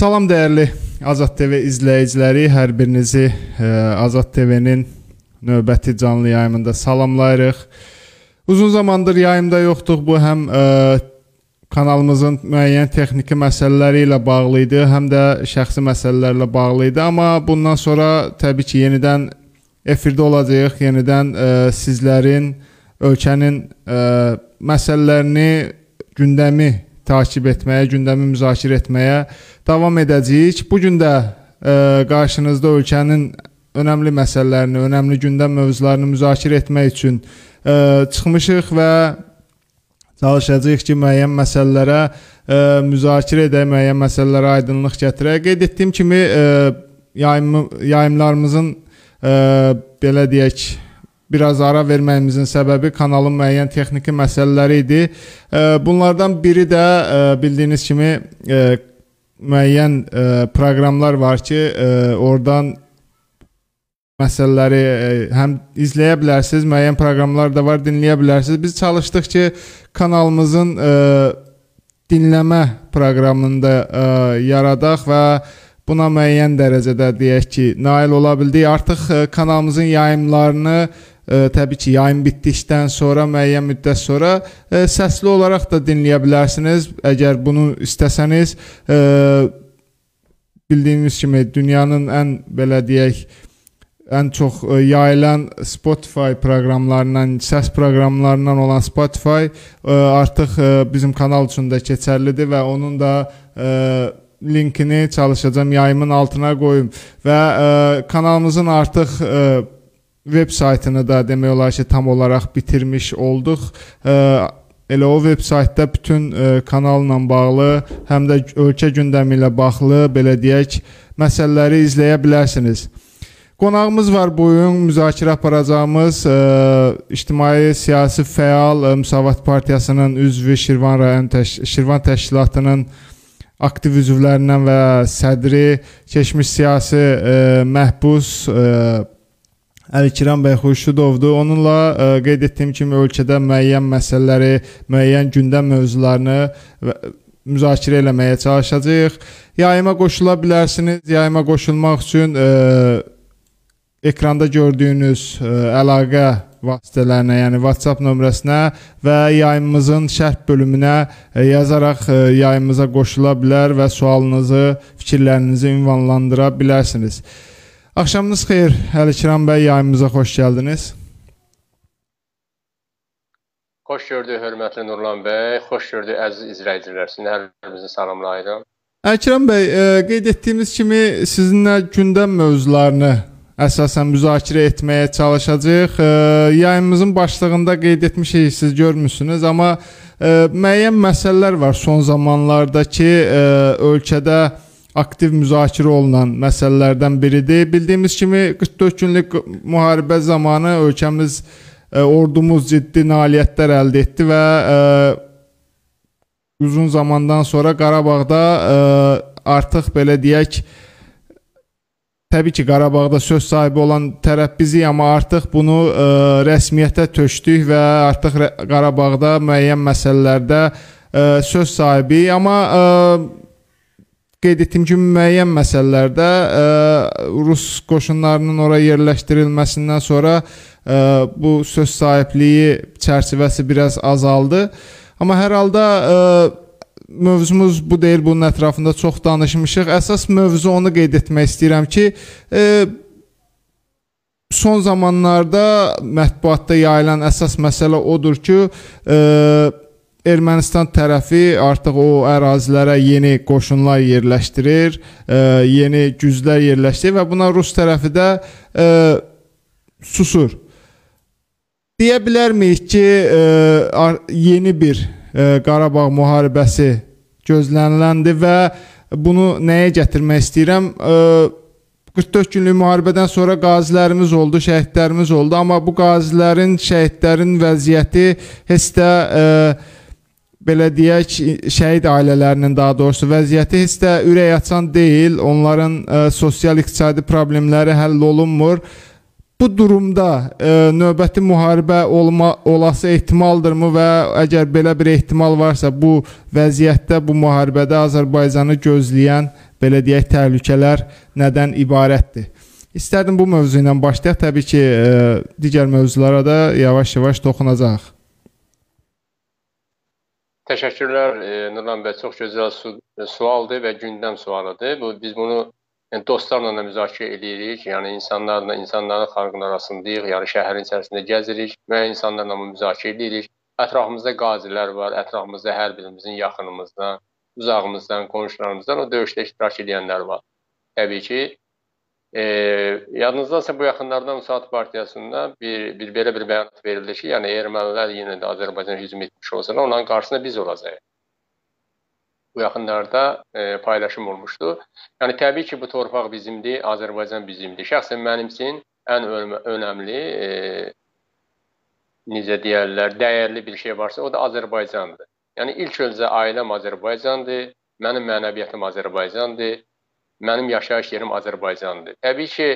Salam dəyərli Azad TV izləyiciləri, hər birinizi ə, e, Azad TV-nin növbəti canlı yayımında salamlayırıq. Uzun zamandır yayımda yoxduq. Bu həm ə, e, kanalımızın müəyyən texniki məsələləri ilə bağlı idi, həm də şəxsi məsələlərlə bağlı idi. Amma bundan sonra təbii ki, yenidən efirdə olacağıq. Yenidən ə, e, sizlərin ölkənin ə, məsələlərini, gündəmi takib etməyə, gündəmi müzakirə etməyə davam edəcəyik. Bu gün də ə, e, qarşınızda ölkənin önəmli məsələlərini, önəmli gündəm mövzularını müzakirə etmək üçün ə, e, çıxmışıq və çalışacağıq ki, müəyyən məsələlərə ə, e, müzakirə edək, müəyyən məsələlərə aydınlıq gətirək. Qeyd etdiyim kimi ə, yayım yayımlarımızın ə, belə deyək biraz ara verməyimizin səbəbi kanalın müəyyən texniki məsələləri idi. Bunlardan biri də bildiyiniz kimi müəyyən proqramlar var ki, oradan məsələləri həm izləyə bilərsiniz, müəyyən proqramlar da var, dinləyə bilərsiniz. Biz çalışdıq ki, kanalımızın dinləmə proqramını da yaradaq və buna müəyyən dərəcədə deyək ki, nail ola bildik. Artıq kanalımızın yayımlarını ə, təbii ki, yayım bitdikdən sonra müəyyən müddət sonra ə, səsli olaraq da dinləyə bilərsiniz. Əgər bunu istəsəniz, ə, bildiyiniz kimi dünyanın ən belə deyək ən çox ə, yayılan Spotify proqramlarından, səs proqramlarından olan Spotify ə, artıq ə, bizim kanal üçün də keçərlidir və onun da linkini çalışacağam yayımın altına qoyum və kanalımızın artıq veb saytını da demək olar ki, tam olaraq bitirmiş olduq. Elə o veb saytda bütün kanalla bağlı, həm də ölkə gündəmi ilə bağlı, belə deyək, məsələləri izləyə bilərsiniz. Qonağımız var bu gün müzakirə aparacağımız ə, ictimai siyasi fəal ə, Müsavat Partiyasının üzvü Şirvan rayon təş Şirvan təşkilatının aktiv üzvlərindən və sədri keçmiş siyasi ə, məhbus ə, Əlikiram bəy Xurşudovdur. Onunla ə, e, qeyd etdiyim kimi ölkədə müəyyən məsələləri, müəyyən gündəm mövzularını və müzakirə eləməyə çalışacağıq. Yayıma qoşula bilərsiniz. Yayıma qoşulmaq üçün ə, e, ekranda gördüyünüz ə, e, əlaqə vasitələrinə, yəni WhatsApp nömrəsinə və yayımımızın şərh bölümünə yazaraq ə, yayımıza qoşula bilər və sualınızı, fikirlərinizi ünvanlandıra bilərsiniz. Axşamınız xeyir, Əlikiram bəy, yayımıza xoş gəldiniz. Xoş gördük, hörmətli Nurlan bəy. Xoş gördük, əziz izləyicilər. Sizin hər birinizi salamlayıram. Əlikiram bəy, e, qeyd etdiyimiz kimi sizinlə gündəm mövzularını əsasən müzakirə etməyə çalışacağıq. E, yayımımızın başlığında qeyd etmişik, siz görmüsünüz, amma e, müəyyən məsələlər var son zamanlardakı ə, ölkədə aktiv müzakirə olunan məsələlərdən biridir. Bildiyimiz kimi 44 günlük müharibə zamanı ölkəmiz ə, e, ordumuz ciddi nailiyyətlər əldə etdi və ə, e, uzun zamandan sonra Qarabağda ə, e, artıq belə deyək Təbii ki, Qarabağda söz sahibi olan tərəf bizik, amma artıq bunu ə, rəsmiyyətə tökdük və artıq Qarabağda müəyyən məsələlərdə ə, söz sahibi, amma ə, qeyd etdiyim kimi müəyyən məsələlərdə ə, e, rus qoşunlarının ora yerləşdirilməsindən sonra ə, e, bu söz sahibliyi çərçivəsi biraz azaldı. Amma hər halda ə, e, mövzumuz bu deyil, bunun ətrafında çox danışmışıq. Əsas mövzu onu qeyd etmək istəyirəm ki, ə, son zamanlarda mətbuatda yayılan əsas məsələ odur ki, ə, Ermənistan tərəfi artıq o ərazilərə yeni qoşunlar yerləşdirir, ə, e, yeni güclər yerləşdirir və buna Rus tərəfi də ə, e, susur. Deyə bilərmiyik ki, ə, e, yeni bir ə, Qarabağ müharibəsi gözləniləndir və bunu nəyə gətirmək istəyirəm? Ə, 44 günlük müharibədən sonra qazilərimiz oldu, şəhidlərimiz oldu, amma bu qazilərin, şəhidlərin vəziyyəti heç də ə, belə deyək, şəhid ailələrinin daha doğrusu vəziyyəti heç də ürək açan deyil. Onların ə, e, sosial-iqtisadi problemləri həll olunmur. Bu durumda ə, e, növbəti müharibə olma olası ehtimaldırmı və əgər belə bir ehtimal varsa, bu vəziyyətdə bu müharibədə Azərbaycanı gözləyən belə deyək təhlükələr nədən ibarətdir. İstərdim bu mövzu ilə başlayaq. Təbii ki, ə, digər mövzulara da yavaş-yavaş toxunacağıq. Təşəkkürlər e, Nurlan bəy. Çox gözəl su sualdır və gündəm sualıdır. Bu biz bunu yəni dostlarla da müzakirə edirik. Yəni insanlarla, insanların xalqın arasındayıq, yəni şəhərin içərisində gəzirik, müəyyən insanlarla müzakirə edirik. Ətrafımızda qazilər var, ətrafımızda hər birimizin yaxınımızdan, uzağımızdan, qonşularımızdan o döyüşdə iştirak edənlər var. Təbii ki, e, yadınızdadsa bu yaxınlardan Müsaad Partiyasında bir, bir belə bir bəyanat verildi ki, yəni ermənilər yenə də Azərbaycan hücum etmiş olsalar, onların qarşısında biz olacağıq. Bu yaxınlarda e, paylaşım olmuşdu. Yəni təbii ki, bu torpaq bizimdir, Azərbaycan bizimdir. Şəxsən mənim üçün ən önəmli e, necə deyərlər, dəyərli bir şey varsa, o da Azərbaycandır. Yəni ilk öncə ailəm Azərbaycandır, mənim mənəviyyatım Azərbaycandır, mənim yaşayış yerim Azərbaycandır. Təbii ki,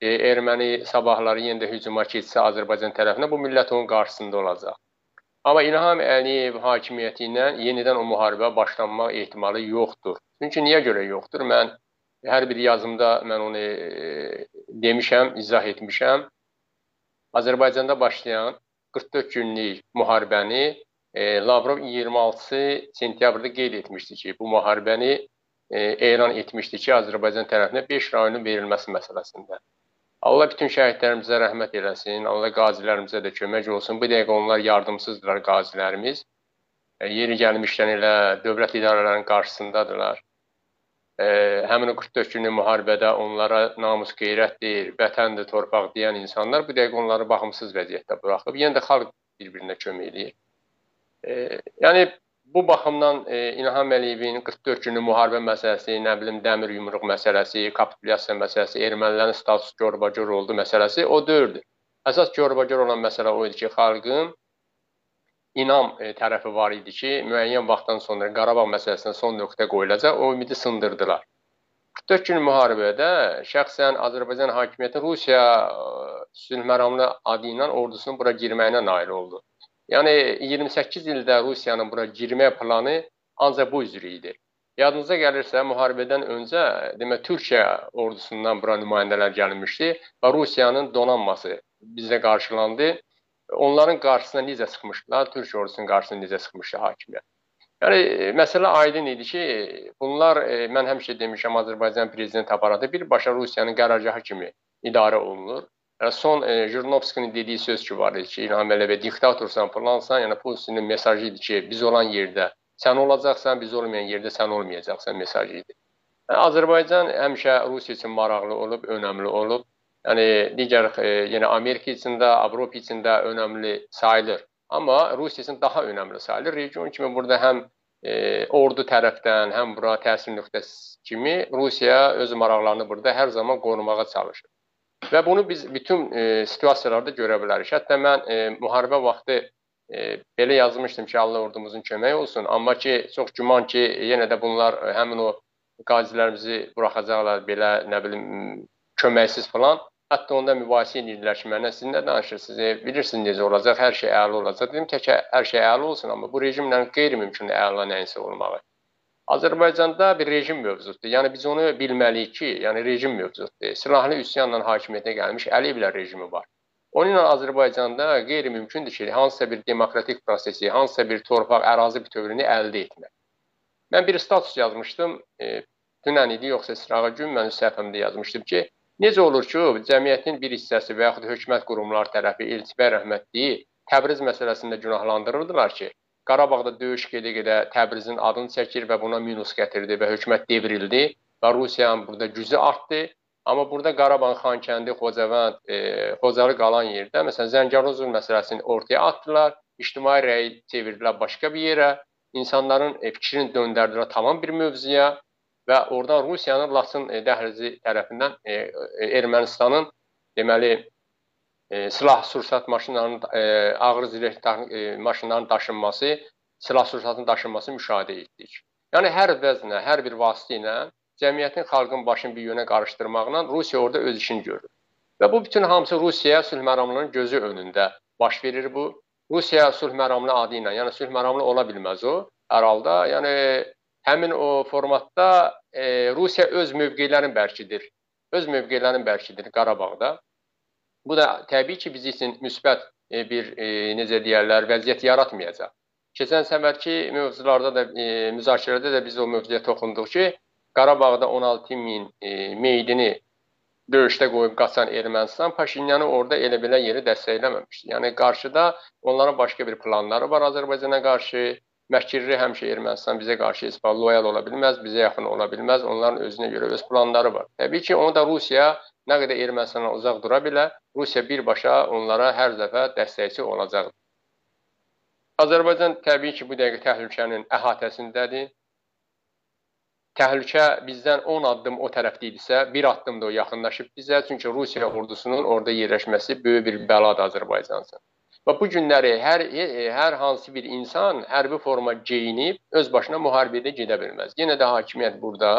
e, erməni sabahları yenə də hücuma keçsə Azərbaycan tərəfinə bu millət onun qarşısında olacaq. Amma İlham Əliyev hakimiyyəti ilə yenidən o müharibə başlanma ehtimalı yoxdur. Çünki niyə görə yoxdur? Mən hər bir yazımda mən onu e, demişəm, izah etmişəm. Azərbaycanda başlayan 44 günlük müharibəni e, Lavrov 26 sentyabrda qeyd etmişdi ki, bu müharibəni elan etmişdi ki, Azərbaycan tərəfinə 5 rayonun verilməsi məsələsində. Allah bütün şəhidlərimizə rəhmət eləsin, Allah qazilərimizə də kömək olsun. Bu dəqiqə onlar yardımsızdırlar qazilərimiz. E, yeri gəlmişdən elə dövlət idarələrinin qarşısındadılar e, həmin o 44 günlük müharibədə onlara namus qeyrətdir, vətəndir, torpaq deyən insanlar bu dəqiqə onları baxımsız vəziyyətdə buraxıb. Yenə də xalq bir-birinə kömək eləyir. E, yəni bu baxımdan e, İlham Əliyevin 44 günlük müharibə məsələsi, nə bilim dəmir yumruq məsələsi, kapitulyasiya məsələsi, ermənilərin status görbəcür oldu məsələsi o deyildi. Əsas görbəcür olan məsələ o idi ki, xalqın inam e, tərəfi var idi ki, müəyyən vaxtdan sonra Qarabağ məsələsinə son nöqtə qoyulacaq. O ümidi sındırdılar. 44 gün müharibədə şəxsən Azərbaycan hakimiyyəti Rusiya e, sülh məramlı adı ilə ordusunun bura girməyinə nail oldu. Yəni 28 ildə Rusiyanın bura girmə planı ancaq bu üzrə idi. Yadınıza gəlirsə, müharibədən öncə demək Türkiyə ordusundan bura nümayəndələr gəlmişdi və Rusiyanın donanması bizə qarşılandı onların qarşısına necə çıxmışdılar, Türkiyə ordusunun qarşısına necə çıxmışdı hakimiyyət. Yəni məsələ aydın idi ki, bunlar e, mən həmişə demişəm Azərbaycan prezident aparatı birbaşa Rusiyanın qərargahı kimi idarə olunur. Son e, Jurnovskinin dediyi söz ki var idi ki, İlham Əliyev diktatorsan, falansan, yəni Putinin mesajı idi ki, biz olan yerdə sən olacaqsan, biz olmayan yerdə sən olmayacaqsan mesajı idi. Yəni, Azərbaycan həmişə Rusiya üçün maraqlı olub, önəmli olub. Yəni digər e, yəni Amerika üçün də, Avropa üçün də önəmli sayılır. Amma Rusiya üçün daha önəmli sayılır. Region kimi burada həm e, ordu tərəfdən, həm bura təsir nöqtəsi kimi Rusiya öz maraqlarını burada hər zaman qorumağa çalışır. Və bunu biz bütün e, situasiyalarda görə bilərik. Hətta mən e, müharibə vaxtı e, belə yazmışdım ki, Allah ordumuzun köməyi olsun. Amma ki, çox güman ki, yenə də bunlar e, həmin o qazilərimizi buraxacaqlar belə, nə bilim, köməksiz falan. Hətta onda mübahisə edirdilər ki, mənə siz nə danışırsınız? E, bilirsiniz necə olacaq? Hər şey əla olacaq. Dedim ki, hər şey əla olsun, amma bu rejimlə qeyri-mümkün əla nəyinsə olmağı. Azərbaycanda bir rejim mövcuddur. Yəni biz onu bilməliyik ki, yəni rejim mövcuddur. Silahlı üsyanla hakimiyyətə gəlmiş Əliyevlər rejimi var. Onunla Azərbaycanda qeyri-mümkündür ki, hansısa bir demokratik prosesi, hansısa bir torpaq, ərazi bütövlüyünü əldə etmək. Mən bir status yazmışdım, e, dünən idi, yoxsa sırağa gün mən səhifəmdə yazmışdım ki, Necə olur ki, cəmiyyətin bir hissəsi və yaxud hökumət qurumları tərəfi Elçibəy rəhmətliyi Təbriz məsələsində günahlandırırdılar ki, Qarabağda döyüş gedə-gedə Təbrizin adını çəkir və buna minus gətirdi və hökumət devrildi və Rusiyanın burada gücü artdı. Amma burada Qarabağ, Xankəndi, Xocavənd, e, Xocalı qalan yerdə məsələn Zəngəzur məsələsini ortaya atdılar, ictimai rəyi çevirdilər başqa bir yerə, insanların e, fikrini döndərdilər tamam bir mövzuya və oradan Rusiyanın Laçın e, dəhlizi tərəfindən e, e, Ermənistanın deməli silah sursat maşınlarının ağır zireh maşınlarının daşınması, silah sursatının daşınması müşahidə etdik. Yəni hər vəznə, hər bir vasitə ilə cəmiyyətin, xalqın başını bir yönə qarışdırmaqla Rusiya orada öz işini görür. Və bu bütün hamısı Rusiya sülh məramlının gözü önündə baş verir bu. Rusiya sülh məramlı adı ilə, yəni sülh məramlı ola bilməz o hər halda. Yəni həmin o formatda e, Rusiya öz mövqelərini bərkidir. Öz mövqelərini bərkidir Qarabağda. Bu da təbii ki, biz üçün müsbət e, bir e, necə deyirlər, vəziyyət yaratmayacaq. Keçən səfərki mövzularda da e, müzakirədə də biz o mövzuya toxunduq ki, Qarabağda 16 min e, meydini döyüşdə qoyub qaçan Ermənistan Paşinyanı orada elə belə yeri dəstəkləməmişdi. Yəni qarşıda onların başqa bir planları var Azərbaycana qarşı. Məkirli həmişə Ermənistan bizə qarşı heç loyal ola bilməz, bizə yaxın ola bilməz. Onların özünə görə öz planları var. Təbii ki, onu da Rusiya nə qədər Ermənistandan uzaq dura bilər, Rusiya birbaşa onlara hər dəfə dəstəkçi olacaqdır. Azərbaycan təbii ki, bu dəqiqə təhlükənin əhatəsindədir təhlükə bizdən 10 addım o tərəfdə idisə, bir addım da o yaxınlaşıb bizə. Çünki Rusiya ordusunun orada yerləşməsi böyük bir bəladır Azərbaycan üçün. Və bu günləri hər hər hansı bir insan hərbi forma geyinib öz başına müharibədə gedə bilməz. Yenə də hakimiyyət burada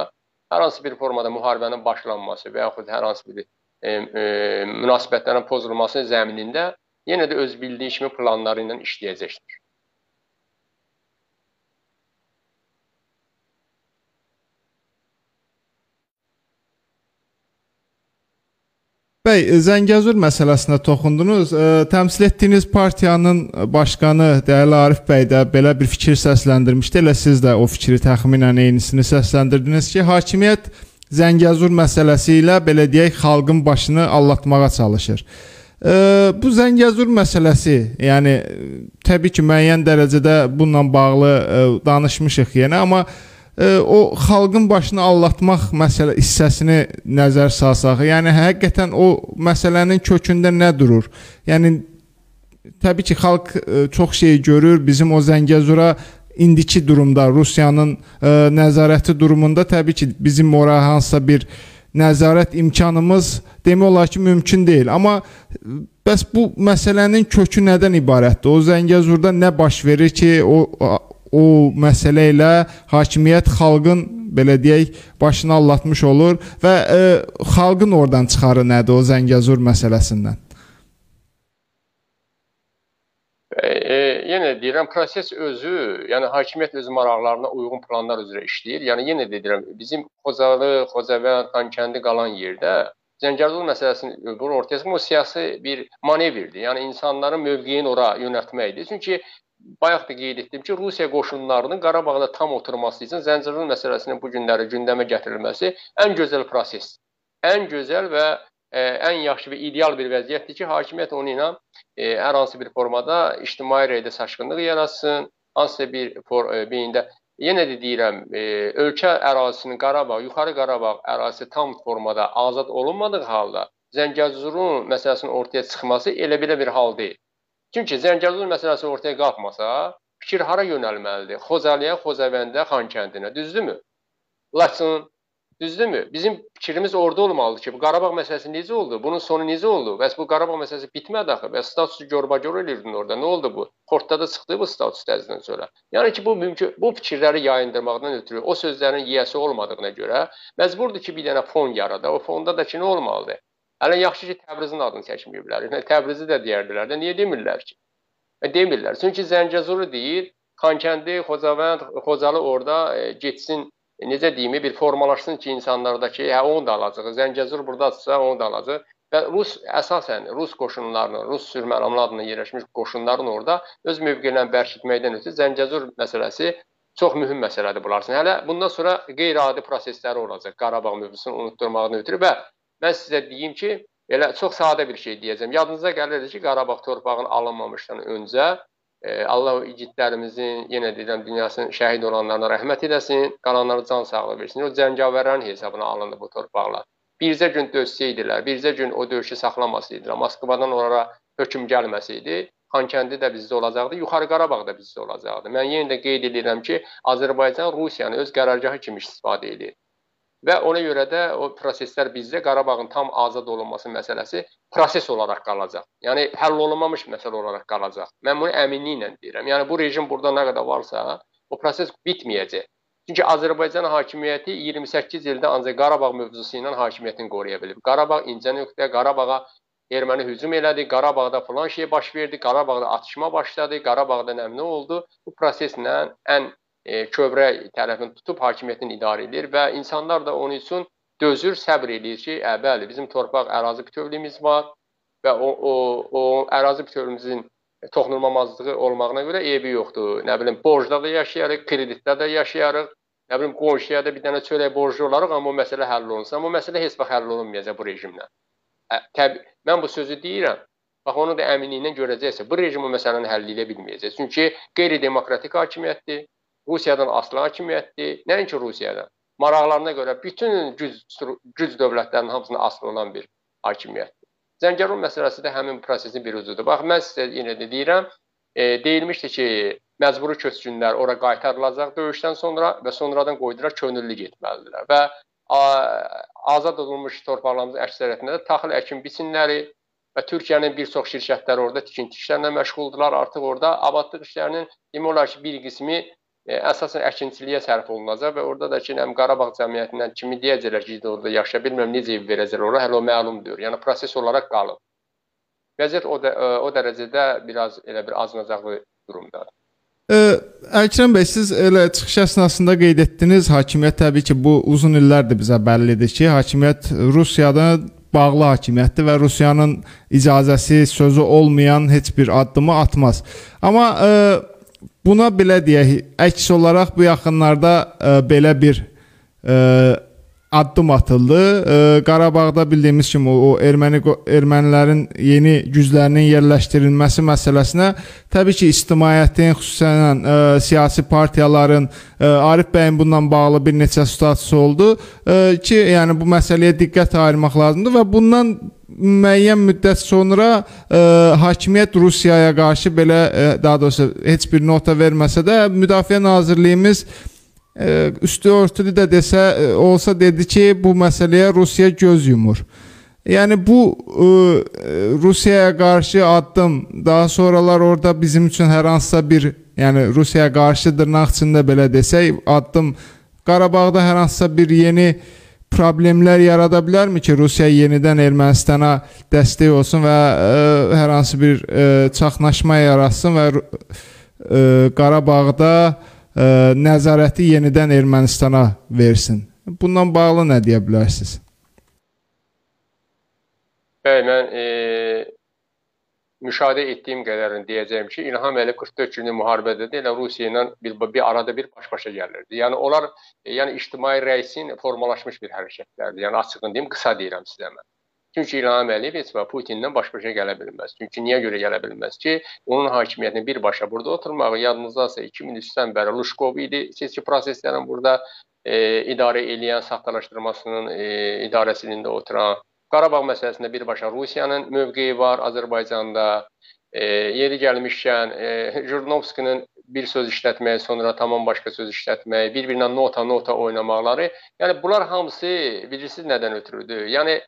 hər hansı bir formada müharibənin başlanması və yaxud hər hansı bir e, e, münasibətlərin pozulması zəminində yenə də öz bildiyi kimi planları ilə işləyəcəkdir. Bəy, Zəngəzur məsələsinə toxundunuz. Ə, təmsil etdiyiniz partiyanın başqanı dəyərli Arif bəy də belə bir fikir səsləndirmişdi. Elə siz də o fikri təxminən eynisini səsləndirdiniz ki, hakimiyyət Zəngəzur məsələsi ilə belə deyək, xalqın başını allatmağa çalışır. Ə, bu Zəngəzur məsələsi, yəni təbii ki, müəyyən dərəcədə bununla bağlı ə, danışmışıq yenə, amma o xalqın başını allatmaq məsələ hissəsini nəzər salsaq, yəni həqiqətən o məsələnin kökündə nə durur? Yəni təbii ki, xalq ə, çox şey görür. Bizim o Zəngəzura indiki durumda Rusiyanın ə, nəzarəti durumunda təbii ki, bizim ora hansısa bir nəzarət imkanımız demək olar ki, mümkün deyil. Amma bəs bu məsələnin kökü nədən ibarətdir? O Zəngəzurda nə baş verir ki, o o məsələ ilə hakimiyyət xalqın belə deyək başını allatmış olur və e, xalqın oradan çıxarı nədir o Zəngəzur məsələsindən? E, e, yenə deyirəm, proses özü, yəni hakimiyyət öz maraqlarına uyğun planlar üzrə işləyir. Yəni yenə də deyirəm, bizim Xocalı, Xocavənd, Xankəndi qalan yerdə Zəngəzur məsələsini vurur ortaya çıxmış siyasi bir manevrdir. Yəni insanların mövqeyini ora yönəltməkdir. Çünki bayaq da qeyd etdim ki, Rusiya qoşunlarının Qarabağda tam oturması üçün Zəncəzur məsələsinin bu günləri gündəmə gətirilməsi ən gözəl prosesdir. Ən gözəl və ə, e, ən yaxşı və ideal bir vəziyyətdir ki, hakimiyyət onu ilə ə, hər hansı bir formada ictimai rəydə saçqınlıq yaratsın, hansısa bir for, ə, beyində yenə də deyirəm, ə, ölkə ərazisinin Qarabağ, Yuxarı Qarabağ ərazisi tam formada azad olunmadığı halda Zəngəzurun məsələsinin ortaya çıxması elə belə bir hal deyil. Çünki Zəngəzur məsələsi ortaya qalxmasa, fikir hara yönəlməlidir? Xocalıya, Xocavəndə, Xankəndinə, düzdürmü? Laçın, düzdürmü? Bizim fikrimiz orada olmalıdır ki, bu Qarabağ məsələsi necə oldu? Bunun sonu necə oldu? Bəs bu Qarabağ məsələsi bitmədi axı. Bəs statusu görbagör eləyirdin orada. Nə oldu bu? Portda da çıxdı bu status təzyindən sonra. Yəni ki, bu mümkün bu fikirləri yayındırmaqdan ötürü o sözlərin yiyəsi olmadığına görə məcburdur ki, bir dənə fon yarada. O fonda da ki, nə olmalıdır? Hələ yaxşı ki, Təbrizin adını çəkməyiblər. Təbrizi də deyərdilər də, niyə demirlər ki? E, demirlər. Çünki Zəngəzuru deyir, Xankəndi, Xocavənd, Xocalı orada e, getsin, e, necə deyim, bir formalaşsın ki, insanlardakı, hə onu da alacaq. Zəngəzur burdadırsa, onu da alacaq. Və Rus əsasən Rus qoşunlarının, Rus sürməlamlı adına yerləşmiş qoşunların orada öz mövqelərini bərkitməkdən ötürü Zəngəzur məsələsi çox mühüm məsələdir bunlar üçün. Hələ bundan sonra qeyri-adi prosesləri olacaq Qarabağ mövzusunu unutdurmağını ötürü və Mən sizə deyim ki, elə çox sadə bir şey deyəcəm. Yadınıza gəlir ki, Qarabağ torpağının alınmamışdan öncə e, Allah igidlərimizin, yenə deyirəm, dünyasının şəhid olanlarına rəhmət eləsin, qalanlara can sağlığı versin. O cəngavərlərin hesabına alındı bu torpaqlar. Bircə gün dözsəydilər, bircə gün o döyüşü saxlamasaydılar, Moskvadan onlara hökm gəlməsəydi, Xankəndi də bizdə olacaqdı, Yuxarı Qarabağ da bizdə olacaqdı. Mən yenə də qeyd edirəm ki, Azərbaycan Rusiyanı öz qərargahı kimi istifadə edir. Və ona görə də o proseslər bizdə Qarabağın tam azad olunması məsələsi proses olaraq qalacaq. Yəni həll olunmamış məsələ olaraq qalacaq. Mən bunu əminliklə deyirəm. Yəni bu rejim burada nə qədər varsa, o proses bitməyəcək. Çünki Azərbaycan hakimiyyəti 28 ildə ancaq Qarabağ mövzusu ilə hakimiyyətini qoruya bilib. Qarabağ incə nöqtə, Qarabağa erməni hücum elədi, Qarabağda falan şey baş verdi, Qarabağda atışma başladı, Qarabağda nə oldu? Bu proseslə ən e, kövrə tərəfini tutub hakimiyyətini idarə edir və insanlar da onun üçün dözür, səbr edir ki, ə, bəli, bizim torpaq, ərazi bütövlüyümüz var və o, o, o ərazi bütövlüyümüzün toxunulmamazlığı olmağına görə eybi yoxdur. Nə bilim, borcda da yaşayarıq, kreditdə də yaşayarıq. Nə bilim, qonşuya da bir dənə çörək borcu olarıq, amma o məsələ həll olunsa, amma o məsələ heç vaxt həll olunmayacaq bu rejimlə. Təbii, mən bu sözü deyirəm. Bax onu da əminliklə görəcəksə, bu rejim o məsələni həll edə bilməyəcək. Çünki qeyri-demokratik hakimiyyətdir, Rusiyadan asılı hakimiyyətdir. Nəinki Rusiyadan. Maraqlarına görə bütün güc güc dövlətlərinin hamısına asılı olan bir hakimiyyətdir. Zəngəzur məsələsi də həmin prosesin bir uzudur. Bax mən sizə yenə də deyirəm, e, deyilmişdi ki, məcburi köçkünlər ora qaytarılacaq döyüşdən sonra və sonradan qoydular könüllü getməlidirlər və azad olunmuş torpaqlarımızın əksəriyyətində də taxıl əkin biçinləri və Türkiyənin bir çox şirkətləri orada tikinti işlərlə məşğuldurlar. Artıq orada abadlıq işlərinin demək olar ki, bir qismi əsasən əkinçiliyə sərf olunacaq və orada da ki, həm Qarabağ cəmiyyətindən kimi deyəcəklər ki, orada yaşaya bilmirəm necə ev verəcəklər ora, hələ o məlumdur. Yəni proses olaraq qalıb. Vəziyyət o da, e, o dərəcədə biraz elə bir acınacaqlı durumdadır. Ə, Əkrəm bəy, siz elə çıxış əsnasında qeyd etdiniz, hakimiyyət təbii ki, bu uzun illərdir bizə bəllidir ki, hakimiyyət Rusiyada bağlı hakimiyyətdir və Rusiyanın icazəsi, sözü olmayan heç bir addımı atmaz. Amma ə, Buna belə deyək, əks olaraq bu yaxınlarda ə, e, belə bir ə, e, addım atıldı. Ə, e, Qarabağda bildiyimiz kimi o, o erməni ermənilərin yeni güclərinin yerləşdirilməsi məsələsinə təbii ki, ictimaiyyətin, xüsusən ə, siyasi partiyaların ə, Arif bəyin bununla bağlı bir neçə statüsü oldu ə, ki, yəni bu məsələyə diqqət ayırmaq lazımdır və bundan müəyyən müddət sonra ə, e, hakimiyyət Rusiyaya qarşı belə ə, e, daha doğrusu heç bir nota verməsə də Müdafiə Nazirliyimiz ə, e, üstü örtülü də desə ə, olsa dedi ki, bu məsələyə Rusiya göz yumur. Yəni bu ə, Rusiyaya qarşı addım daha sonralar orada bizim üçün hər hansısa bir, yəni Rusiyaya qarşı dırnaq içində belə desək, addım Qarabağda hər hansısa bir yeni ə, problemlər yarada bilərmi ki, Rusiya yenidən Ermənistana dəstək olsun və ə, e, hər hansı bir ə, e, çaxnaşma yaratsın və ə, e, Qarabağda ə, nəzarəti yenidən Ermənistana versin. Bundan bağlı nə deyə bilərsiniz? Bəli, mən e, müşahidə etdiyim qədərini deyəcəyim ki, İlham Əliyev 44 günlük müharibədədir, elə Rusiya ilə bir, bir arada bir baş-başa gəlirdi. Yəni onlar e, yəni ictimai rəisin formalaşmış bir hərəkətlərdir. Yəni açığını deyim, qısa deyirəm sizə mən. Çünki İlham Əliyev heç vaxt Putinlə baş-başa gələ bilməz. Çünki niyə görə gələ bilməz ki, onun hakimiyyətini birbaşa burada oturmağı yadınızdasa 2003-dən bəri Luşkov idi seçki proseslərinin burada e, idarə edən saxtalaşdırmasının e, idarəsində oturan Qarabağ məsələsində birbaşa Rusiyanın mövqeyi var Azərbaycanda. E, yeri gəlmişkən, e, Jurnovskinin bir söz işlətməyi, sonra tamam başqa söz işlətməyi, bir-birinə nota-nota oynamaqları, yəni bunlar hamısı bilirsiniz nədən ötürüdür? Yəni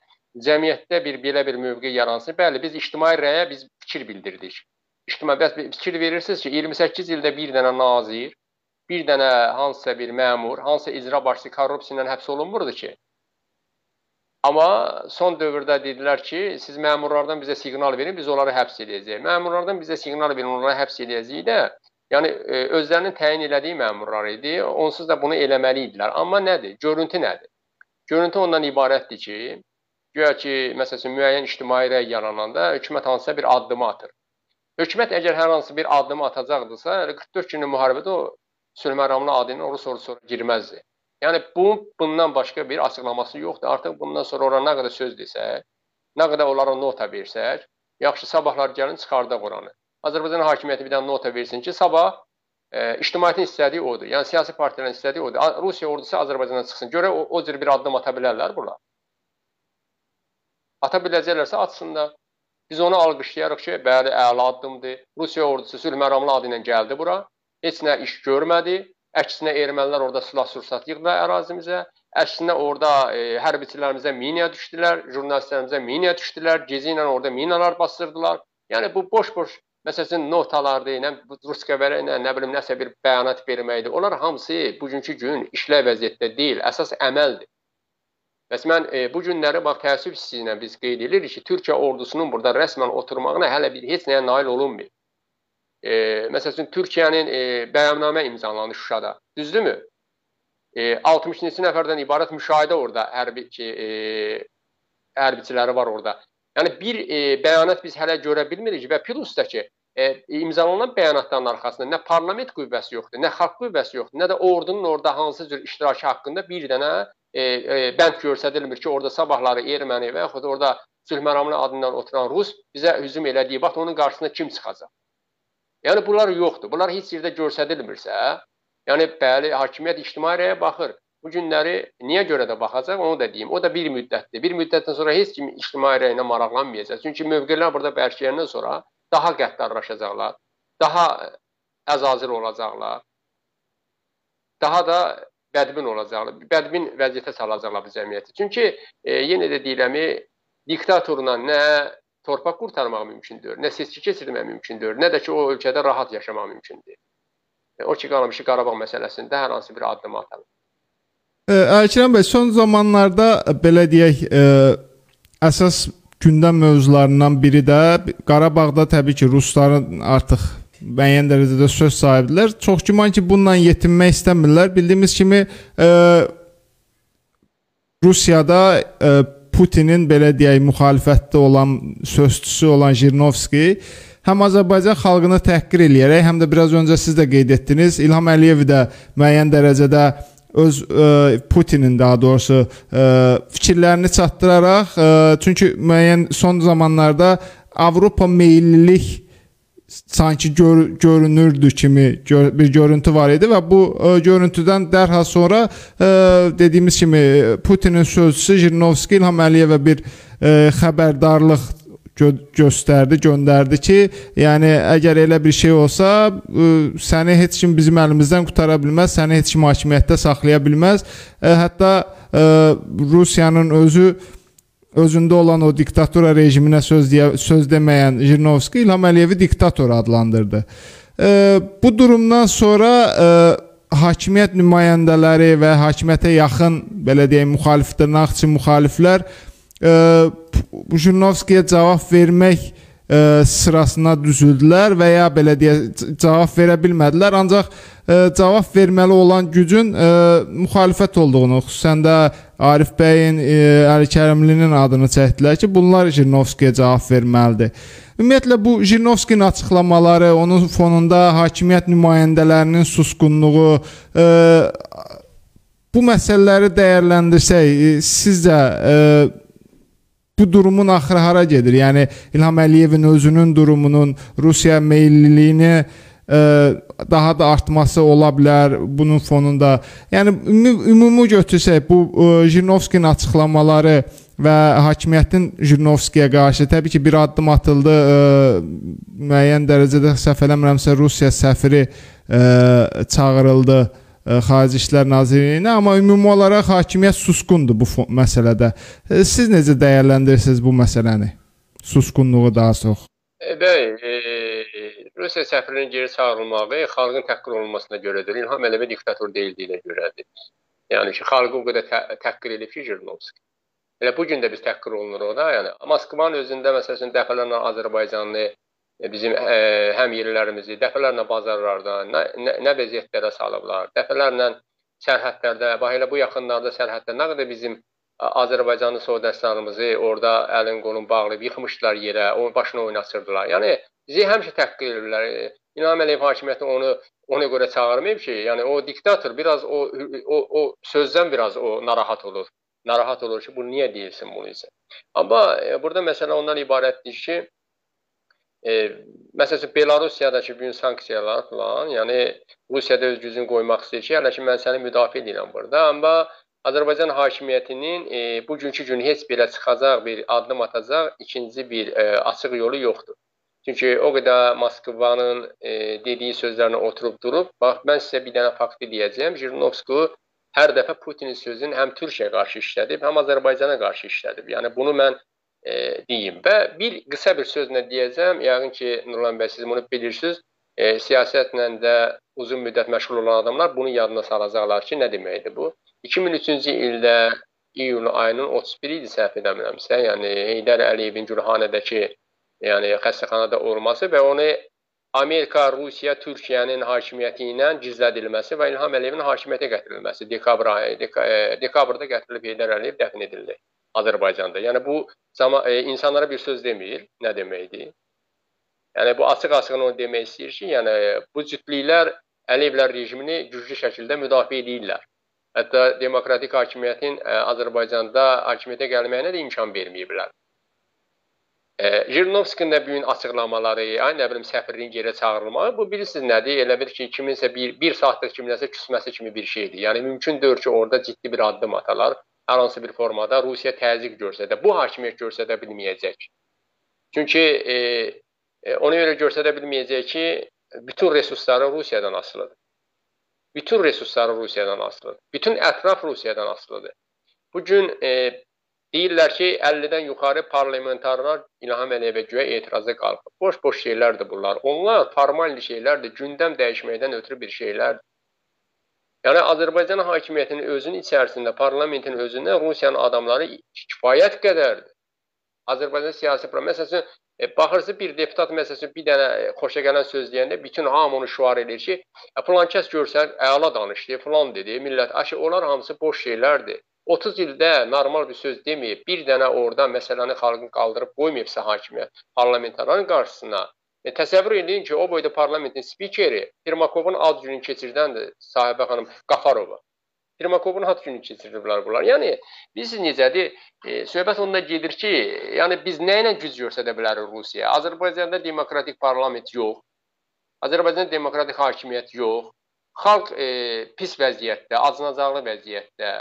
cəmiyyətdə bir belə bir mövqe yaransın. Bəli, biz ictimai rəyə biz fikir bildirdik. İctimai bəs fikir verirsiniz ki, 28 ildə bir dənə nazir, bir dənə hansısa bir məmur, hansısa icra başçısı korrupsiya ilə həbs olunmurdu ki, Amma son dövrdə dedilər ki, siz məmurlardan bizə siqnal verin, biz onları həbs edəcəyik. Məmurlardan bizə siqnal verin, onları həbs edəcəyik də, yəni e, özlərinin təyin elədiyi məmurlar idi. Onsuz da bunu eləməli idilər. Amma nədir? Görüntü nədir? Görüntü ondan ibarətdir ki, güya ki, məsələn, müəyyən ictimai rəy yarananda hökumət hansısa bir addımı atır. Hökumət əgər hər hansı bir addım atacaqdısa, 44 günlük müharibədə o sülh məramlı adının oru soru sonra girməzdi. Yəni bu bundan başqa bir açıqlaması yoxdur. Artıq bundan sonra ora nə qədər söz desək, nə qədər onlara nota versək, yaxşı sabahlar gəlin çıxardaq oranı. Azərbaycan hakimiyyəti bir dənə nota versin ki, sabah e, ictimaiyyətin istədiyi odur. Yəni siyasi partiyaların istədiyi odur. Rusiya ordusu Azərbaycandan çıxsın. Görə o, o cür bir addım ata bilərlər bunlar. Ata biləcəklərsə atsınlar. Biz onu alqışlayarıq ki, bəli, əla addımdır. Rusiya ordusu sülh məramlı adı ilə gəldi bura. Heç nə iş görmədi. Əksinə ermənilər orada silah-sursat yığdılar ərazimizə. Əksinə orada e, hərbiçilərimizə mina düşdülər, jurnalistlərimizə mina düşdülər, gecə ilə orada minalar basdırdılar. Yəni bu boş-boş məsələn notalardır, nə ruskavərə ilə nə bilim nəsə bir bəyanat verməkdir. Onlar hamısı bugünkü gün işlə vəziyyətdə deyil, əsas əməldir. Bəs mən e, bu günləri bax təəssüf hissi ilə biz qeyd edirik ki, Türkiyə ordusunun burada rəsmən oturmağına hələ bir heç nəyə nail olunmuyor. E, məsələn Türkiyənin e, bəyannamə imzalandı Şuşada. Düzdürmü? E, 62 nəfərdən ibarət müşahidə orada hərbi ki, e, hərbiçiləri var orada. Yəni bir e, bəyanat biz hələ görə bilmirik və plus da ki, e, imzalanan bəyanatların arxasında nə parlament qüvvəsi yoxdur, nə xalq qüvvəsi yoxdur, nə də ordunun orada hansı cür iştirakı haqqında bir dənə e, e, bənd göstərilmir ki, orada sabahları erməni və yaxud orada sülhməramlı adından oturan rus bizə hücum elədiyi vaxt onun qarşısında kim çıxacaq? Yəni bunlar yoxdur. Bunlar heç yerdə göstərilmirsə, yəni bəli, hakimiyyət ictimai rəyə baxır. Bu günləri niyə görə də baxacaq, onu da deyim. O da bir müddətdir. Bir müddətdən sonra heç kim ictimai rəyinə maraqlanmayacaq. Çünki mövqelər burada bərkiyəndən sonra daha qəddarlaşacaqlar, daha əzazil olacaqlar, daha da bədbin olacaqlar, bədbin vəziyyətə salacaqlar bu cəmiyyəti. Çünki e, yenə də deyirəm, diktatorla nə torpaq qurtarmaq mümkündür, nə seçki keçirmək mümkündür, nə də ki o ölkədə rahat yaşamaq mümkündür. E, o ki qalmışı Qarabağ məsələsində hər hansı bir addım atalım. Əlkərəm bəy, son zamanlarda belə deyək, ə, əsas gündəm mövzularından biri də Qarabağda təbii ki, rusların artıq müəyyən dərəcədə söz sahibidirlər. Çox güman ki, bununla yetinmək istəmirlər. Bildiyimiz kimi ə, Rusiyada ə, Putinin belə deyək, müxalifətdə olan sözçüsü olan Jirnovski həm Azərbaycan xalqını təhqir eləyərək, həm də biraz öncə siz də qeyd etdiniz, İlham Əliyev də müəyyən dərəcədə öz ə, Putinin daha doğrusu ə, fikirlərini çatdıraraq, ə, çünki müəyyən son zamanlarda Avropa meyillilik sanki gör, görünürdü kimi gör, bir görüntü var idi və bu ə, görüntüdən dərhal sonra ə, dediyimiz kimi Putinin sözçüsü Jirnovski İlham Əliyevə bir ə, xəbərdarlıq gö göstərdi, göndərdi ki, yəni əgər elə bir şey olsa, ə, səni heç kim bizim əlimizdən qutara bilməz, səni heç kim hakimiyyətdə saxlaya bilməz. Ə, hətta ə, Rusiyanın özü özündə olan o diktatura rejiminə söz deyə, söz deməyən Jirnovski İlham Əliyevi diktator adlandırdı. E, bu durumdan sonra e, hakimiyyət nümayəndələri və hakimiyyətə yaxın belə deyim müxalif dırnaqçı müxaliflər e, Jurnovskiyə cavab vermək ə, sırasına düzüldülər və ya belə deyə cavab verə bilmədilər. Ancaq ə, cavab verməli olan gücün ə, müxalifət olduğunu, xüsusən də Arif bəyin, Əli Kərimlinin adını çəkdilər ki, bunlar Jurnovskiyə cavab verməlidir. Ümumiyyətlə bu Jirnovskinin açıqlamaları, onun fonunda hakimiyyət nümayəndələrinin susqunluğu, ə, bu məsələləri dəyərləndirsək, sizcə ə, bu durumun axırı hara gedir? Yəni İlham Əliyevin özünün durumunun Rusiya meylliliyini ə, e, daha da artması ola bilər bunun fonunda. Yəni ümumi götürsək bu ə, e, Jirnovskinin açıqlamaları və hakimiyyətin Jirnovskiyə qarşı təbii ki bir addım atıldı. Ə, e, müəyyən dərəcədə səhv eləmirəmsə Rusiya səfiri ə, çağırıldı Xarici İşlər Nazirliyinə, amma ümumi olaraq hakimiyyət susqundur bu məsələdə. Siz necə dəyərləndirirsiniz bu məsələni? Susqunluğu daha çox. E, bəli, e, Rusiya səfirinin geri çağırılmağı xalqın təhqir olunmasına görədir. İlham Əliyev diktator deyildiyinə görədir. Yəni ki, xalqı o qədər tə təhqir edib ki, Jirnovski. Elə bu gün də biz təhqir olunuruq da, yəni Moskvanın özündə məsələn dəfələrlə Azərbaycanlı bizim ə, e, həm yerlərimizi dəfələrlə bazarlardan nə, nə, nə vəziyyətlərə salıblar. Dəfələrlə sərhədlərdə, bax elə bu yaxınlarda sərhəddə nə qədər bizim Azərbaycanlı soydaşlarımızı orada əlin qolun bağlayıb yıxmışdılar yerə, o başına oynatırdılar. Yəni bizi həmişə təhqir edirlər. E, İlham Əliyev hakimiyyəti onu ona görə çağırmayıb ki, yəni o diktator biraz o o o sözdən biraz o narahat olur. Narahat olur ki, bu niyə deyilsin bunu isə. Amma e, burada məsələ ondan ibarətdir ki, E, məsələn Belarusiyadakı bu gün sanksiyalar falan, yəni Rusiyada öz gücünü qoymaq istəyir ki, hələ ki mən səni müdafiə edirəm burada, amma Azərbaycan hakimiyyətinin e, bugünkü gün heç belə çıxacaq bir addım atacaq ikinci bir e, açıq yolu yoxdur. Çünki o qədər Moskvanın e, dediyi sözlərinə oturub durub, bax mən sizə bir dənə faktı deyəcəyəm. Jirnovski hər dəfə Putinin sözünü həm Türkiyəyə qarşı işlədib, həm Azərbaycana qarşı işlədib. Yəni bunu mən e, deyim. Və bir qısa bir sözlə deyəcəm, yəqin ki, Nurlan bəy siz bunu bilirsiniz. E, siyasətlə də uzun müddət məşğul olan adamlar bunu yadına salacaqlar ki, nə deməkdir bu? 2003-cü ildə iyun ayının 31 idi səhv etmirəmsə, yəni Heydər Əliyevin Gülhanədəki yəni xəstəxanada olması və onu Amerika, Rusiya, Türkiyənin hakimiyyəti ilə gizlədilməsi və İlham Əliyevin hakimiyyətə gətirilməsi dekabr ayı e, dekabrda gətirilib Heydər Əliyev dəfn edildi Azərbaycanda. Yəni bu zaman e, insanlara bir söz demir, nə deməkdir? Yəni bu açıq-açığına onu demək istəyir ki, yəni bu cütlüklər Əliyevlər rejimini güclü şəkildə müdafiə edirlər. Hətta demokratik hakimiyyətin ə, e, Azərbaycanda hakimiyyətə gəlməyinə də imkan verməyiblər. Jirinovskinin də bu gün açıqlamaları, ay nə bilim səfirliyin geri çağırılmağı, bu bilirsiniz nədir? Elə bir ki, kiminsə bir, bir saatlıq kiminsə küsməsi kimi bir şeydir. Yəni mümkün deyil ki, orada ciddi bir addım atalar, hər hansı bir formada Rusiya təzyiq göstərsə, bu hakimiyyət göstərə bilməyəcək. Çünki e, e, ona görə göstərə bilməyəcək ki, bütün resursları Rusiyadan asılıdır. Bütün resursları Rusiyadan asılıdır. Bütün ətraf Rusiyadan asılıdır. Bu gün e, Deyirlər ki, 50-dən yuxarı parlamentarlar İlham Əliyevə güya etirazə qalxıb. Boş-boş şeylərdir bunlar. Onlar formal şeylərdir, gündəm dəyişməkdən ötürü bir şeylərdir. Yəni Azərbaycan hakimiyyətinin özünün içərisində, parlamentin özündə Rusiyanın adamları kifayət qədərdir. Azərbaycan siyasi məsələn e, baxırsınız bir deputat məsələn bir dənə e, xoşa gələn söz deyəndə bütün hamı onu şüar edir ki, e, filan kəs görsən əla danışdı, filan dedi, millət, aşı onlar hamısı boş şeylərdir. 30 ildə normal bir söz deməyib, bir dənə orada məsələni xalqın qaldırıb qoymayıbsa hakimiyyət parlamentarların qarşısına, e, təsəvvür edin ki, o boyda parlamentin spikeri Firmakovun ad gününü keçirdəndir sahibə xanım Qafarova. Firmakovun ad gününü keçirdiblər bunlar. Yəni biz necədir? E, söhbət onda gedir ki, yəni biz nə ilə güc göstərə bilərik Rusiyaya? Azərbaycanda demokratik parlament yox. Azərbaycanda demokratik hakimiyyət yox. Xalq e, pis vəziyyətdə, acınacaqlı vəziyyətdə.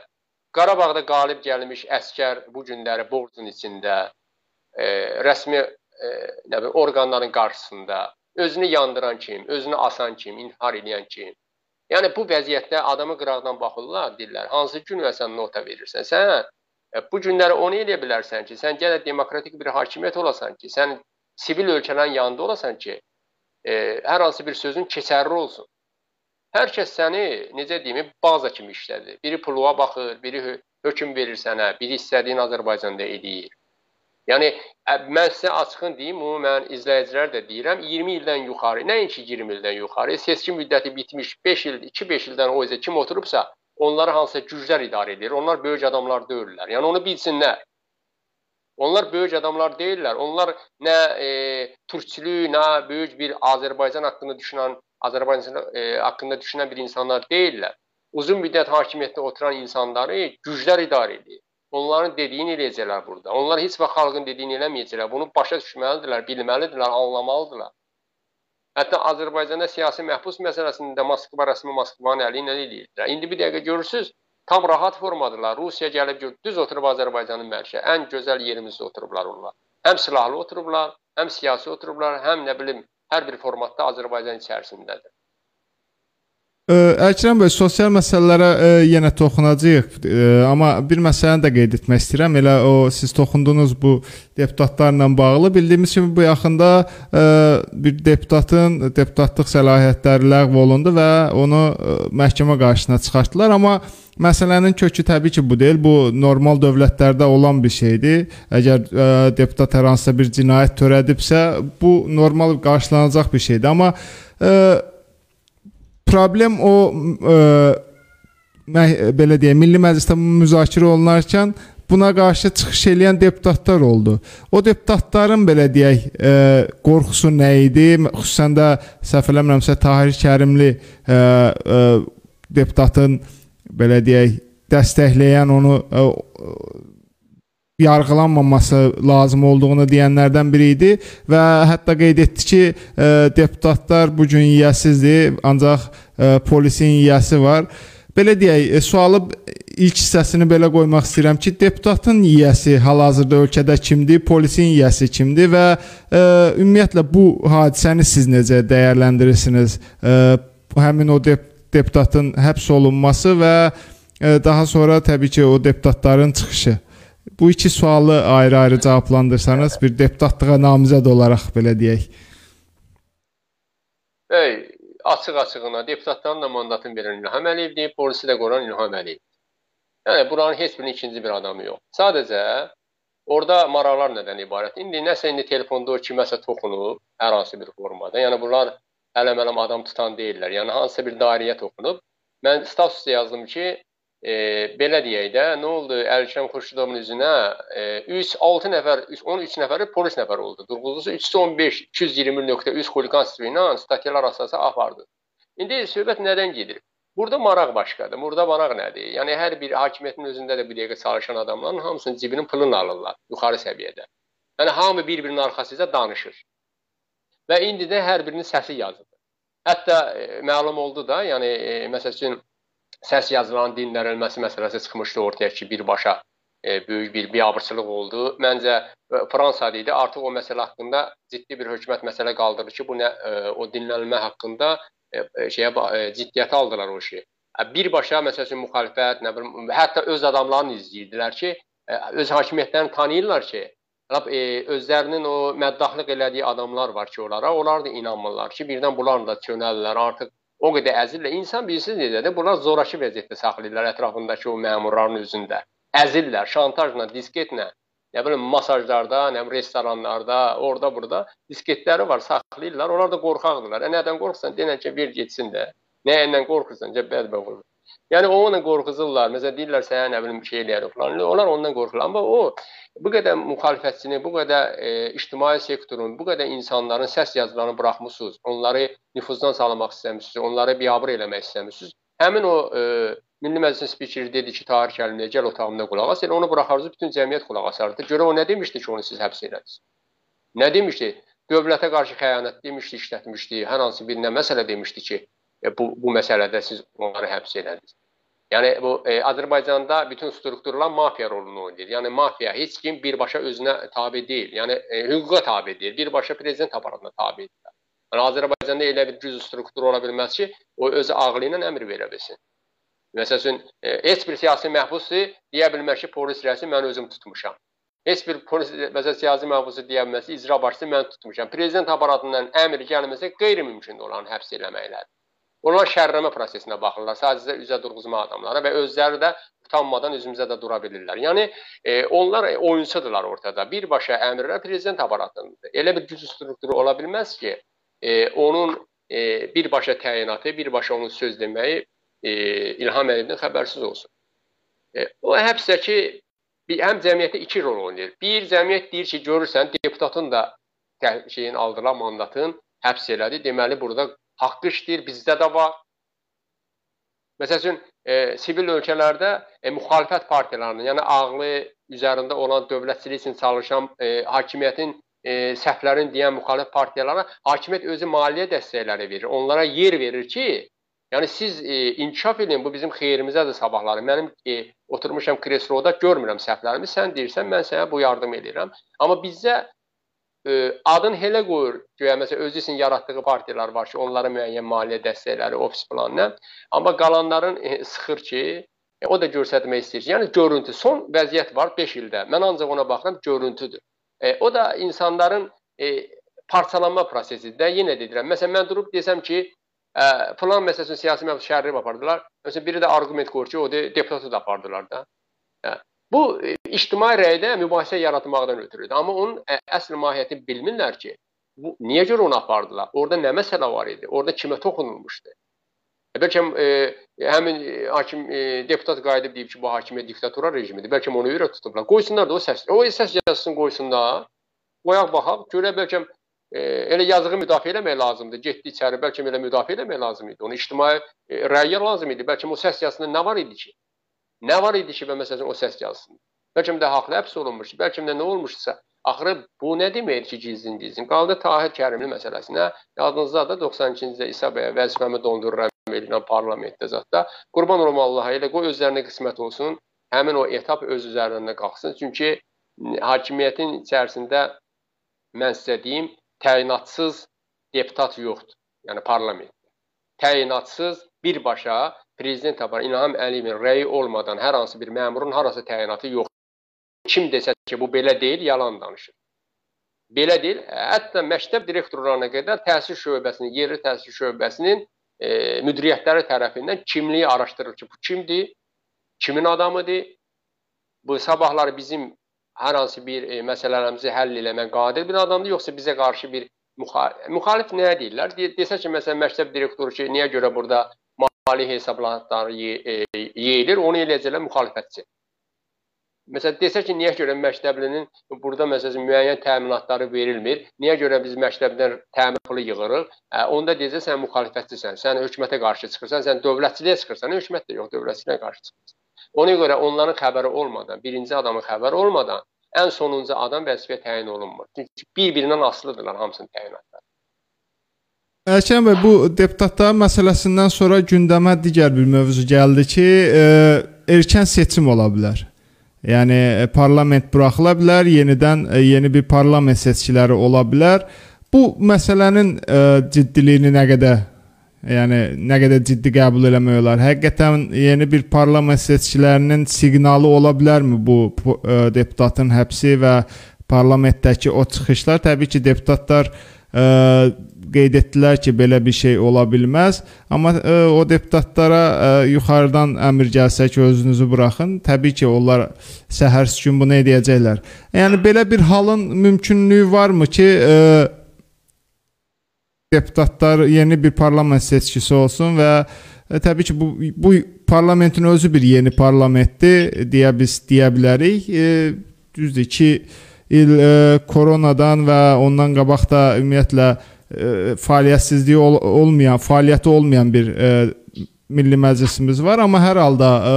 Qarabağda qalib gəlmiş əskər bu günləri borcun içində e, rəsmi nə bilim orqanların qarşısında özünü yandıran kim, özünü asan kim, intihar edən kim. Yəni bu vəziyyətdə adamı qıraqdan baxırlar, deyirlər, hansı gün sən nota verirsən? Sən e, bu günləri onu eləyə bilərsən ki, sən gələ demokratik bir hakimiyyət olasan ki, sən sivil ölkələrin yanında olasan ki, e, hər hansı bir sözün keçərli olsun. Hər kəs səni, necə deyim, baza kimi işlədir. Biri puluğa baxır, biri hökm verir sənə, biri istədiyin Azərbaycanda edir. Yəni mən sizə açığın deyim, bunu mən izləyicilər də deyirəm, 20 ildən yuxarı, nəinki 20 ildən yuxarı, seçki müddəti bitmiş 5 il, 2-5 ildən o izə kim oturubsa, onları hansısa güclər idarə edir. Onlar böyük adamlar deyirlər. Yəni onu bilsinlər. Onlar böyük adamlar deyirlər. Onlar nə e, türkçülük, nə böyük bir Azərbaycan haqqında düşünən Azərbaycan e, haqqında düşünən bir insanlar deyillər. Uzun müddət hakimiyyətdə oturan insanları güclər idarə edir. Onların dediyini eləyəcəklər burada. Onlar heç vaxt xalqın dediyini eləməyəcəklər. Bunu başa düşməlidirlər, bilməlidirlər, anlamalıdırlar. Hətta Azərbaycanda siyasi məhbus məsələsində Moskva rəsmi Moskvanın əli ilə eləyirlər. İndi bir dəqiqə görürsüz, tam rahat formadırlar. Rusiya gəlib düz oturub Azərbaycanın mərkəzi, ən gözəl yerimizdə oturublar onlar. Həm silahlı oturublar, həm siyasi oturublar, həm nə bilim hər bir formatda Azərbaycan içərisindədir. Əkrəm bəy, sosial məsələlərə ə, yenə toxunacağıq, ə, amma bir məsələni də qeyd etmək istəyirəm. Elə o siz toxundunuz bu deputatlarla bağlı. Bildiyimiz kimi bu yaxında ə, bir deputatın deputatlıq səlahiyyətləri ləğv olundu və onu ə, məhkəmə qarşısına çıxartdılar, amma Məsələnin kökü təbii ki, bu deyil. Bu normal dövlətlərdə olan bir şeydir. Əgər ə, deputat hər hansısa bir cinayət törədibsə, bu normal qarşılanacaq bir şeydir. Amma ə, problem o ə, mə, belə deyək, Milli Məclisdə müzakirə olunarkən buna qarşı çıxış edən deputatlar oldu. O deputatların belə deyək, ə, qorxusu nə idi? Xüsusən də səhv eləmirəmsə Tahir Kərimli ə, ə, deputatın belə deyək, dəstəkləyən onu ə, yarğılanmaması lazım olduğunu deyənlərdən biri idi və hətta qeyd etdi ki, ə, deputatlar bu gün yiyəsizdir, ancaq ə, polisin yiyəsi var. Belə deyək, e, sualı ilk hissəsini belə qoymaq istəyirəm ki, deputatın yiyəsi hal-hazırda ölkədə kimdir, polisin yiyəsi kimdir və ə, ümumiyyətlə bu hadisəni siz necə dəyərləndirirsiniz? Ə, həmin o dep deputatın həbs olunması və ə, daha sonra təbii ki, o deputatların çıxışı. Bu iki sualı ayrı-ayrı cavablandırsanız bir deputatlığa namizəd olaraq belə deyək. Ey, açıq-açığına deputatların da mandatını verən İlham Əliyevdir, polisi də qoran İlham Əliyev. Yəni buranın heç birinin ikinci bir adamı yox. Sadəcə Orada maraqlar nədən ibarət? İndi nəsə indi telefonda kiməsə toxunub hər hansı bir formada. Yəni bunlar ələm-ələm adam tutan deyirlər. Yəni hansısa bir dairəyə toxunub. Mən statusda yazdım ki, e, belə deyək də, nə oldu? Əlikram Xurşudovun üzünə e, 3 6 nəfər, 13 nəfəri polis nəfər oldu. Durğuzusu 315 220.3 xuliqanstv ilə statyalar əsasında apardı. İndi söhbət nədən gedir? Burada maraq başqadır. Burada maraq nədir? Yəni hər bir hakimiyyətin özündə də bu dəqiqə çalışan adamların hamısının cibinin pulunu alırlar yuxarı səviyyədə. Yəni hamı bir-birinin arxasınca danışır. Və indi də hər birinin səsi yazılır. Hətta e, məlum oldu da, yəni e, məsəl üçün səs yazılan dinlənilməsi məsələsi çıxmışdı ortaya ki, birbaşa e, böyük bir biabırçılıq oldu. Məncə e, Fransada idi. Artıq o məsələ haqqında ciddi bir hökumət məsələ qaldırır ki, bu nə e, o dinlənilmə haqqında E, e, şeyə e, ciddiyyətə aldılar o işi. Birbaşa məsəl üçün müxalifət, nə bilim, hətta öz adamlarını izləyirdilər ki, öz hakimiyyətlərini tanıyırlar ki, lap e, özlərinin o məddahlıq elədiyi adamlar var ki, onlara, onlar da inanmırlar ki, birdən bunlar da çönəlirlər, artıq o qədər əzirlər. İnsan bilirsiniz necədir? Bunlar zorakı vəziyyətdə saxlayırlar ətrafındakı o məmurların özündə. Əzirlər, şantajla, disketlə nə bilim masajlarda, nə bilim restoranlarda, orada burada disketləri var, saxlayırlar. Onlar da qorxaqdırlar. E, nədən qorxursan? Denən ki, ver getsin də. Nəyindən qorxursan? Cə bədbəxt olur. Yəni onunla qorxuzurlar. Məsələn deyirlər sənə nə bilim bir şey eləyər falan. Onlar ondan qorxurlar. Amma o bu qədər müxalifətçini, bu qədər e, ictimai sektorun, bu qədər insanların səs yazılarını buraxmısınız. Onları nüfuzdan salmaq istəmirsiniz, onları biabır eləmək istəmirsiniz. Həmin o e, Milli Məclisin spikeri dedi ki, Tahir Kərimliyə gəl otağımda qulaq as. Elə onu buraxarız, bütün cəmiyyət qulaq asardı. Görə o nə demişdi ki, onu siz həbs elədiniz? Nə demişdi? Dövlətə qarşı xəyanət demişdi, işlətmişdi. Hər hansı bir nə məsələ demişdi ki, bu bu məsələdə siz onları həbs elədiniz. Yəni bu e, Azərbaycanda bütün strukturlar mafiya rolunu oynayır. Yəni mafiya heç kim birbaşa özünə tabe deyil. Yəni e, hüquqa tabe deyil. Birbaşa prezident aparatına tabedirlər. Yəni Azərbaycanda elə bir güc strukturu ola bilməz ki, o öz ağlı ilə əmr verə bilsin. Məsəl üçün, e, heç bir siyasi məhbusdur, deyə bilmər ki, polis rəisi mən özüm tutmuşam. Heç bir polis məsəl siyasi məhbusu deyə bilməz ki, icra başçısı mən tutmuşam. Prezident aparatından əmr gəlməsə qeyri-mümkündür onların həbs eləməkləri. Onlar şərrəmə prosesinə baxırlar, sadəcə üzə durğuzma adamlara və özləri də utanmadan üzümüzə də dura bilirlər. Yəni e, onlar oyuncudurlar ortada. Birbaşa əmrlər prezident aparatındadır. Elə bir güc strukturu ola bilməz ki, e, onun e, birbaşa təyinatı, birbaşa onun söz deməyi e, İlham Əliyevdən xəbərsiz olsun. E, o həbsdəki bir həm cəmiyyətdə iki rol oynayır. Bir cəmiyyət deyir ki, görürsən deputatın da şeyin aldılar mandatın həbs elədi. Deməli burada haqqı işləyir, bizdə də var. Məsəl üçün e, sivil ölkələrdə e, müxalifət partiyalarının, yəni ağlı üzərində olan dövlətçilik üçün çalışan e, hakimiyyətin e, səhvlərini deyən müxalif partiyalara hakimiyyət özü maliyyə dəstəkləri verir. Onlara yer verir ki, Yəni siz e, inkişaf edin, bu bizim xeyrimizədir sabahları. Mənim e, oturmuşam kresloda, görmürəm səhvlərimi. Sən deyirsən, mən sənə bu yardım edirəm. Amma bizdə e, adın elə qoyur, güya məsələn özü üçün yaratdığı partiyalar var ki, onlara müəyyən maliyyə dəstəkləri, ofis planı. Amma qalanların e, sıxır ki, e, o da göstərmək istəyir. Yəni görüntü, son vəziyyət var 5 ildə. Mən ancaq ona baxıram, görüntüdür. E, o da insanların e, parçalanma prosesidir. Yenə deyirəm. Məsələn mən durub desəm ki, Ə, plan məsələsini siyasi məbud şəhərləri apardılar. Məsələn, biri də arqument qoyur ki, o de, deputatı da apardılar da. Hə. Bu e, ictimai rəydə mübahisə yaratmaqdan ötürüdür. Amma onun ə, əsl mahiyyətini bilmirlər ki, bu niyə görə onu apardılar? Orada nə məsələ var idi? Orada kimə toxunulmuşdu? E, bəlkə e, həmin e, hakim e, deputat qayıdıb deyib ki, bu hakimiyyət diktatura rejimidir. Bəlkə onu görə tutublar. Qoysunlar da o səs. O səs yazsın qoysunlar. Qoyaq baxaq, görə bəlkə e, elə yazığı müdafiə eləmək lazımdır. Getdi içəri, bəlkə elə müdafiə eləmək lazım idi. Onu ictimai e, rəyə lazım idi. Bəlkə o səs yazısında nə var idi ki? Nə var idi ki və məsələn o səs yazsın? Bəlkə də haqlı həbs olunmuş, bəlkə də nə olmuşsa, axırı bu nə deməkdir ki, gizlin gizlin. Qaldı Tahir Kərimli məsələsinə. Yadınızda da 92-ci ildə İsa bəyə vəzifəmi dondururam eləyən parlamentdə zətdə. Qurban olum Allaha elə qoy özlərinə qismət olsun. Həmin o etap öz üzərindən qalxsın. Çünki hakimiyyətin içərisində mən sizə deyim, təyinatsız deputat yoxdur. Yəni parlamentdə. Təyinatsız birbaşa prezident tapar İlham Əliyevin rəyi olmadan hər hansı bir məmurun harasa təyinatı yoxdur. Kim desə ki, bu belə deyil, yalan danışır. Belə deyil. Hətta məktəb direktorlarına qədər təhsil şöbəsinin, yerli təhsil şöbəsinin e, müdiriyyətləri tərəfindən kimliyi araşdırılır ki, bu kimdir? Kimin adamıdır? Bu sabahları bizim hər hansı bir e, məsələlərimizi həll etməyə qadir bir adamdır, yoxsa bizə qarşı bir müxalif, müxalif nəyə deyirlər? De desə ki, məsələn, məktəb direktoru ki, niyə görə burada mali hesablatları yeyilir, onu eləyəcəklər müxalifətçi. Məsələn, desə ki, niyə görə məktəblinin burada məsələn müəyyən təminatları verilmir? Niyə görə biz məktəbdən təmin pulu yığırıq? Ə, onda deyəcək sən müxalifətçisən, sən hökumətə qarşı çıxırsan, sən dövlətçiliyə çıxırsan, hökumət də yox, dövlətçiliyə qarşı çıxırsan. Ona görə onların xəbəri olmadan, birinci adamın xəbəri olmadan ən sonuncu adam vəzifəyə təyin olunmur. Çünki bir-birindən asılıdırlar hamısının təyinatları. Əlkəm bəy, bu deputatlar məsələsindən sonra gündəmə digər bir mövzu gəldi ki, e, erkən seçim ola bilər. Yəni e, parlament buraxıla bilər, yenidən e, yeni bir parlament seçkiləri ola bilər. Bu məsələnin ə, ciddiliyini nə qədər yəni nə qədər ciddi qəbul eləmək olar? Həqiqətən yeni bir parlament seçkilərinin siqnalı ola bilərmi bu ə, deputatın həbsi və parlamentdəki o çıxışlar? Təbii ki, deputatlar ə, qeyd etdilər ki, belə bir şey ola bilməz, amma ə, o deputatlara ə, yuxarıdan əmr gəlsə ki, özünüzü buraxın, təbii ki, onlar səhər gün bunu edəcəklər. Yəni belə bir halın mümkünlüyü varmı ki, ə, deputatlar yeni bir parlament seçkisi olsun və ə, təbii ki, bu bu parlamentin özü bir yeni parlamentdir deyə biz deyə bilərik. E, düzdür 2 il e, koronadan və ondan qabaq da ümumiyyətlə e, fəaliyyətsizliyi ol, olmayan, fəaliyyəti olmayan bir e, Milli Məclisimiz var, amma hər halda ə,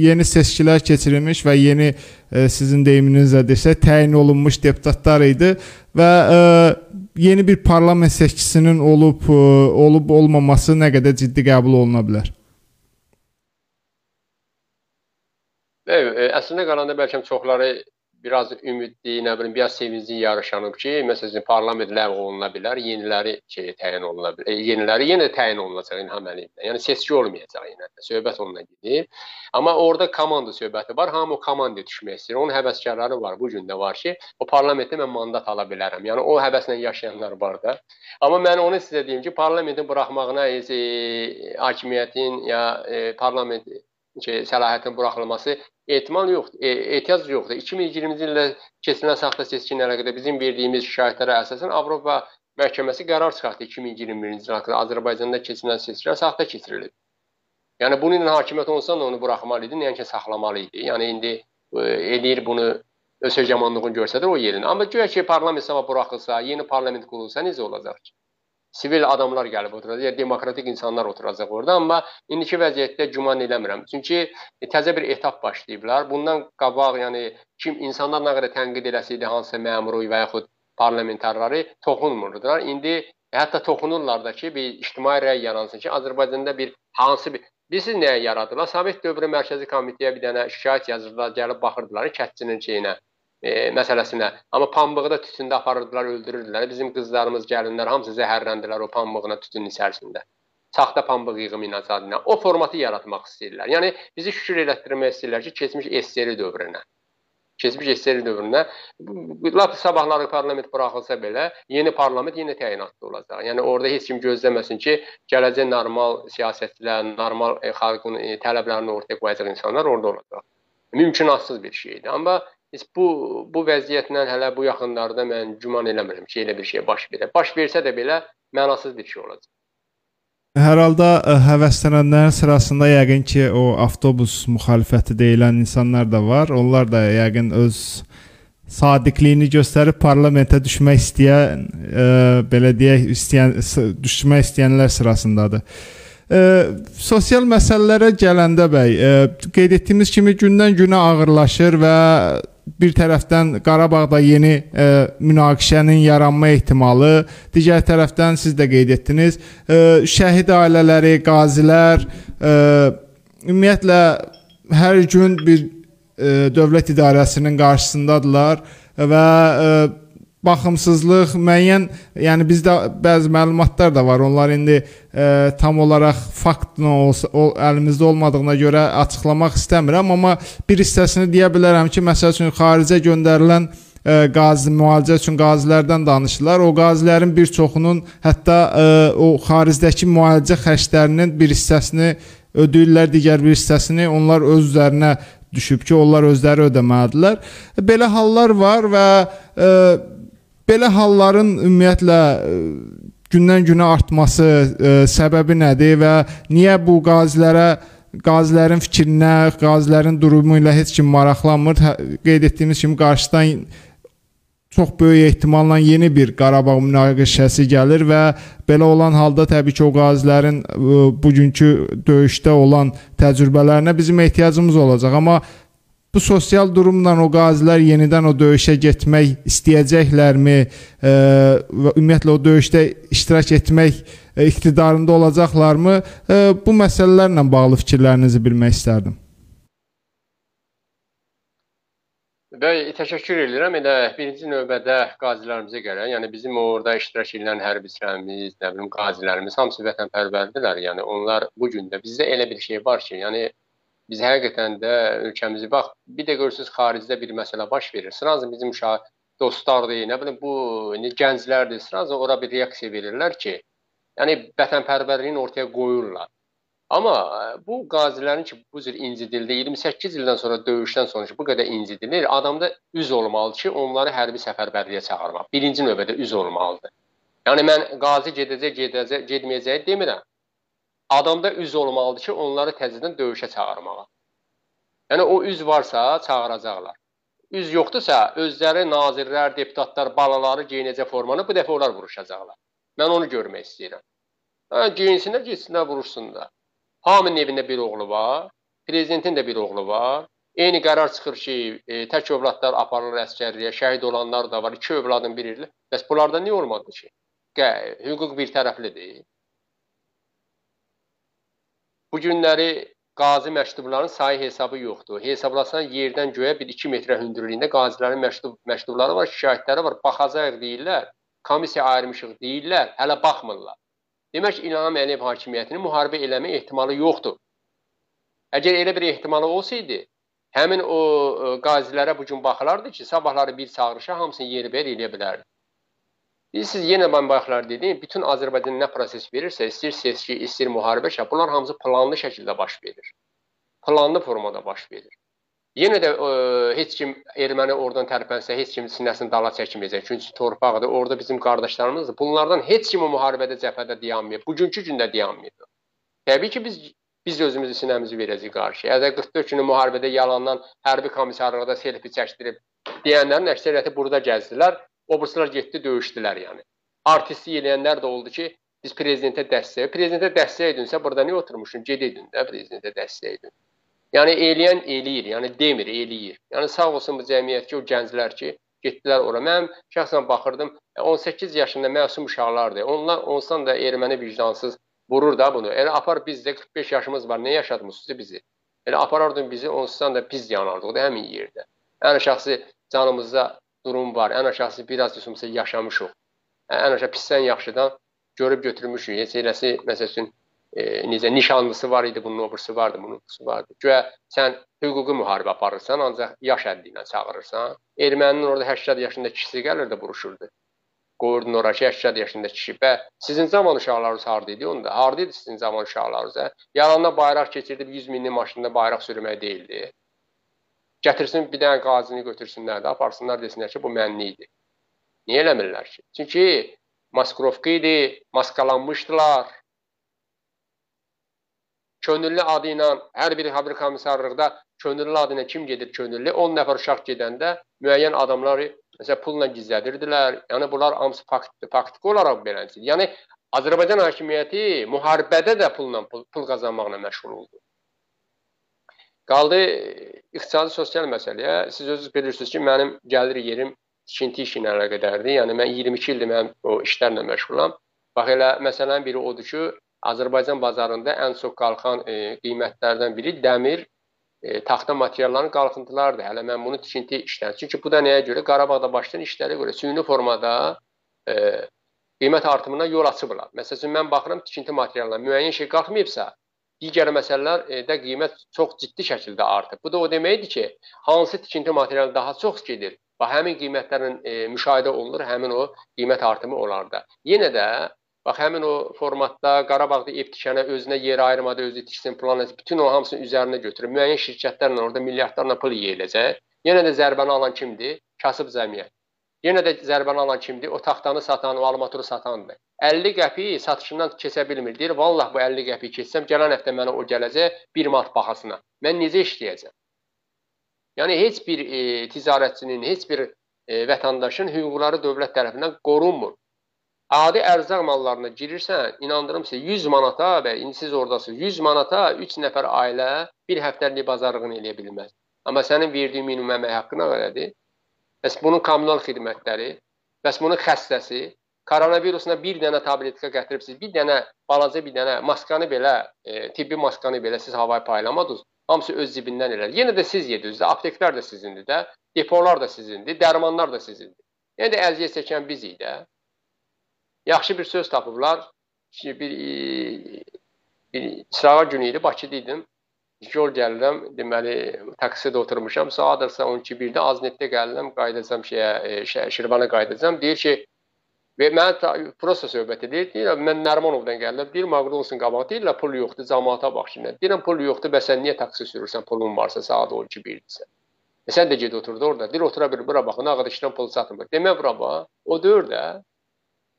yeni seçkilər keçirilmiş və yeni ə, sizin deyiminizlə desək təyin olunmuş deputatlar idi və ə, yeni bir parlament seçkisinin olub ə, olub olmaması nə qədər ciddi qəbul oluna bilər? Evet, əslində qalanda bəlkə çoxları biraz ümidli, nə bilim, biraz sevincli yarışanıb ki, məsələn, parlament ləğv oluna bilər, yeniləri şey təyin oluna bilər. E, yeniləri yenə təyin olunacaq İlham Əliyevlə. Yəni seçki olmayacaq yenə. Söhbət onunla gedir. Amma orada komanda söhbəti var. Hamı o komandaya düşmək istəyir. Onun həvəskarları var. Bu gün də var ki, o parlamentdə mən mandat ala bilərəm. Yəni o həvəslə yaşayanlar var da. Amma mən onu sizə deyim ki, parlamentin buraxmağına e, hakimiyyətin ya e, parlament şey, səlahiyyətin buraxılması ehtimal yoxdur, e, ehtiyac yoxdur. 2020-ci ildə keçirilən saxta seçki ilə əlaqədar bizim verdiyimiz şikayətlərə əsasən Avropa məhkəməsi qərar çıxartdı 2021-ci il haqqında Azərbaycanda keçirilən seçkilər saxta keçirilib. Yəni bunun ilə hakimiyyət olsa da onu buraxmalı idi, yəni ki, saxlamalı idi. Yəni indi e, eləyir bunu öz hegemonluğunu göstərir o yerini. Amma güya ki, parlament sabah buraxılsa, yeni parlament qurulsa necə olacaq ki? Sivil adamlar gəlib oturacaq, yəni demokratik insanlar oturacaq orada, amma indiki vəziyyətdə güman eləmirəm. Çünki e, təzə bir etap başlayıblar. Bundan qabaq, yəni kim insanlar nə qədər tənqid eləsəydi hansısa məmuru və yaxud parlamentarları toxunmurdular. İndi hətta toxunurlar da ki, bir ictimai rəy yaransın ki, Azərbaycanda bir hansı bir Bilirsiniz nəyə yaradılar? Sovet dövrü Mərkəzi Komitəyə bir dənə şikayət yazırdılar, gəlib baxırdılar kətçinin şeyinə, e, məsələsinə. Amma pambığı da tütündə aparırdılar, öldürürdülər. Bizim qızlarımız, gəlinlər hamısı zəhərləndilər o pambığına tütünün içərisində. Saxta pambıq yığımı ilə adına. O formatı yaratmaq istəyirlər. Yəni bizi şükür elətdirmək istəyirlər ki, keçmiş SSR dövrünə. Keçmiş SSR dövrünə lap sabahları parlament buraxılsa belə, yeni parlament yenə təyinatlı olacaq. Yəni orada heç kim gözləməsin ki, gələcək normal siyasətçilər, normal e, xalqın e, tələblərini ortaya qoyacaq insanlar orada olacaq. Mümkünatsız bir şeydir. Amma Heç bu bu vəziyyətlə hələ bu yaxınlarda mən güman eləmirəm ki, elə bir şey baş verə. Baş versə də belə mənasız bir şey olacaq. Hər halda e, həvəslənənlərin sırasında yəqin ki, o avtobus müxalifəti deyilən insanlar da var. Onlar da yəqin öz sadiqliyini göstərib parlamentə düşmək istəyən, e, belə deyək, istəyən düşmək istəyənlər sırasındadır. E, sosial məsələlərə gələndə bəy, e, qeyd etdiyimiz kimi gündən-günə ağırlaşır və bir tərəfdən Qarabağda yeni e, münaqişənin yaranma ehtimalı, digər tərəfdən siz də qeyd etdiniz, e, şəhid ailələri, qazilər e, ümumiyyətlə hər gün bir e, dövlət idarəsinin qarşısındadılar və e, baxımsızlıq, müəyyən, yəni bizdə bəzi məlumatlar da var. Onlar indi e, tam olaraq faktla olsa, o, əlimizdə olmadığına görə açıqlamaq istəmirəm, amma bir hissəsini deyə bilərəm ki, məsəl üçün xaricə göndərilən ə, e, qazi müalicə üçün qazilərdən danışırlar. O qazilərin bir çoxunun hətta ə, e, o xaricdəki müalicə xərclərinin bir hissəsini ödəyirlər, digər bir hissəsini onlar öz üzərinə düşüb ki, onlar özləri ödəməlidirlər. Belə hallar var və e, belə halların ümumiyyətlə e, gündən-günə artması e, səbəbi nədir və niyə bu qazilərə qazilərin fikrinə, qazilərin durumu ilə heç kim maraqlanmır. Hə, qeyd etdiyimiz kimi qarşıdan çox böyük ehtimalla yeni bir Qarabağ münaqişəsi gəlir və belə olan halda təbii ki, o qazilərin e, bugünkü döyüşdə olan təcrübələrinə bizim ehtiyacımız olacaq. Amma bu sosial durumla o qazilər yenidən o döyüşə getmək istəyəcəklərmi e, ümumiyyətlə o döyüşdə iştirak etmək e, iqtidarında olacaqlarmı? E, bu məsələlərlə bağlı fikirlərinizi bilmək istərdim. Bəli, təşəkkür edirəm. Elə birinci növbədə qazilərimizə görə, yəni bizim orada iştirak edən hərbiçilərimiz, nə bilim qazilərimiz hamısı vətənpərvərdirlər. Yəni onlar bu gün də bizdə elə bir şey var ki, yəni biz həqiqətən də ölkəmizi bax, bir də görürsüz xaricdə bir məsələ baş verir. Sırazı bizim uşaq dostlardır, nə bilim bu gənclərdir. Sırazı ora bir reaksiya verirlər ki, yəni vətənpərvərliyini ortaya qoyurlar. Amma e, bu qazilərin ki, bu cür incidildi, 28 ildən sonra döyüşdən sonra ki, bu qədər incidilir, adamda üz olmalıdır ki, onları hərbi səfərbərliyə çağırmaq. Birinci növbədə üz olmalıdır. Yəni mən qazi gedəcək, gedəcək, getməyəcək demirəm. Adamda üz olmalıdır ki, onları təzədən döyüşə çağırmağa. Yəni o üz varsa çağıracaqlar. Üz yoxdursa, özləri nazirlər, deputatlar, balaları geyinəcək formanı bu dəfə onlar vuruşacaqlar. Mən onu görmək istəyirəm. Hə, geyinsinlər, getsinlər, vuruşsunlar. Hamının evində bir oğlu var, prezidentin də bir oğlu var. Eyni qərar çıxır ki, e, tək övladlar aparılır əskərliyə, şəhid olanlar da var, iki övladın biridir. Bəs bunlarda niyə olmadı ki? Qə, hüquq bir tərəflidir. Bu günləri qazi məktubların sayı hesabı yoxdur. Hesablasan yerdən göyə bir 2 metrə hündürlüyündə qazilərin məktub məktubları var, şikayətləri var. Baxacaq deyirlər, komissiya ayırmışıq deyirlər, hələ baxmırlar. Demək İlham Əliyev hakimiyyətinin müharibə eləmə ehtimalı yoxdur. Əgər elə bir ehtimalı olsaydı, həmin o e, qazilərə bu gün baxılardı ki, sabahları bir çağırışa hamısını yerbəyer eləyə bilərdi. Bilirsiniz, yenə mən bayaqlar dedim, bütün Azərbaycan nə proses verirsə, istər seçki, istər müharibə şəkli, bunlar hamısı planlı şəkildə baş verir. Planlı formada baş verir. Yenə də ə, e, heç kim erməni oradan tərpənsə, heç kim sinəsini dala çəkməyəcək. Çünki torpaqdır, orada bizim qardaşlarımızdır. Bunlardan heç kim o müharibədə cəbhədə dayanmayıb. Bugünkü gündə dayanmayıb. Təbii ki, biz biz özümüzü sinəmizi verəcəyik qarşıya. Əgər 44 günü müharibədə yalandan hərbi komissarlıqda selfie çəkdirib deyənlərin əksəriyyəti burada gəzdilər. Obrislər getdi, döyüşdülər yəni. Artistlik eləyənlər də oldu ki, biz prezidentə dəstək. Prezidentə dəstək edinsə, burada niyə oturmuşun? Gedəydin də prezidentə dəstək edin. Yəni eləyən eləyir, yəni demir, eləyir. Yəni sağ olsun bu cəmiyyət ki, o gənclər ki, getdilər ora. Mən şəxsən baxırdım, 18 yaşında məsum uşaqlardır. Onlar onsan da erməni vicdansız vurur da bunu. Elə apar biz də 45 yaşımız var. Nə yaşatmısınız bizi? Elə aparardın bizi onsan da biz yanardıq da həmin yerdə. Ən şəxsi canımızda durum var. Ən şəxsi biraz üsumsa yaşamışıq. Ən aşağı pisdən yaxşıdan görüb götürmüşük. Heç eləsi məsəl üçün e, necə nişanlısı var idi, bunun obrisi vardı, bunun obrisi vardı. Güya sən hüquqi müharibə aparırsan, ancaq yaş həddi ilə çağırırsan. Erməninin orada 80 yaşında kişisi gəlir də vuruşurdu. Qoyurdun ora ki, 80 yaşında kişi. Bə, sizin zaman uşaqlarınız harda idi onda? Harda idi sizin zaman uşaqlarınız? Hə? Yalandan bayraq keçirdib 100 minlik maşında bayraq sürmək deyildi. Gətirsin bir dənə qazini götürsünlər də, aparsınlar desinlər ki, bu mənli idi. Niyə eləmirlər ki? Çünki maskrovka idi, maskalanmışdılar könüllü adı ilə hər bir hərbi komissarlıqda könüllü adı ilə kim gedir könüllü? 10 nəfər uşaq gedəndə müəyyən adamları məsələn pulla gizlədirdilər. Yəni bunlar hamısı faktdır, faktiki olaraq belədir. Yəni Azərbaycan hakimiyyəti müharibədə də pulla pul, pul qazanmaqla məşğul oldu. Qaldı iqtisadi sosial məsələyə. Siz özünüz bilirsiniz ki, mənim gəlir yerim tikinti işi ilə əlaqədardır. Yəni mən 22 ildir mən o işlərlə məşğulam. Bax elə məsələn biri odur ki, Azərbaycan bazarında ən çox qalxan e, qiymətlərdən biri dəmir, e, taxta materialların qalxıntılarıdır. Hələ mən bunu tikinti işləri. Çünki bu da nəyə görə? Qarabağda başlayan işlərə görə süni formada e, qiymət artımına yol açıblar. Məsələn, mən baxıram tikinti materiallarına müəyyən şey qalxmayıbsa, digər məsələlər e, qiymət çox ciddi şəkildə artıb. Bu da o deməkdir ki, hansı tikinti materialı daha çox gedir, bax həmin qiymətlərin e, müşahidə olunur, həmin o qiymət artımı olar da. Yenə də Bax həmin o formatda Qarabağda ev tikənə özünə yer ayırmadı, özü tiksin, plan etsin, bütün o hamısını üzərinə götürüb müəyyən şirkətlərlə orada milyardlarla pul yeyiləcək. Yenə də zərbəni alan kimdir? Kasıb cəmiyyət. Yenə də zərbəni alan kimdir? O taxtanı satan, o armaturu satandır. 50 qəpik satışından keçə bilmir. Deyir, vallah bu 50 qəpik keçsəm, gələn həftə mənə o gələcək 1 manat baxasına. Mən necə işləyəcəm? Yəni heç bir e, ticarətçinin, heç bir e, vətəndaşın hüquqları dövlət tərəfindən qorunmur. Adi ərzaq mallarına girirsən, inandırım sizə 100 manata və indi siz ordasınız. 100 manata 3 nəfər ailə bir həftəlik bazarlığını eləyə bilməz. Amma sənin verdiyin minimum əmək haqqı nə qədərdir? Bəs bunun kommunal xidmətləri, bəs bunun xəstəsi, koronavirusuna bir dənə tabletka gətiribsiz, bir dənə balaca bir dənə maskanı belə, e, tibbi maskanı belə siz havayı paylamadınız. Hamısı öz cibindən elədi. Yenə də siz yediniz də, apteklər də sizindir də, depolar da sizindir, dərmanlar da sizindir. Yenə də əziyyət çəkən bizik də. Yaxşı bir söz tapıblar. Bir, bir sırağa günü idi, Bakıda idim yol gəlirəm, deməli taksidə oturmuşam. Saatdırsa 12-1-də Aznetdə gəlirəm, qayıdacam şeyə, e, Şirvana qayıdacam. Deyir ki, və mən prosta söhbət edir. Deyirəm, mən Nərmanovdan gəlirəm. Deyir, McDonald's-ın qabağı deyirlər, pul yoxdur, cəmaata bax şimdi. Deyirəm, pul yoxdur, bəs sən niyə taksi sürürsən, pulun varsa saat 12-1-dirsə. E, sən də get oturdu orada. Deyir, otura bir, bura baxın, ağadışdan pul satmır. Demə bura bax, o deyir də.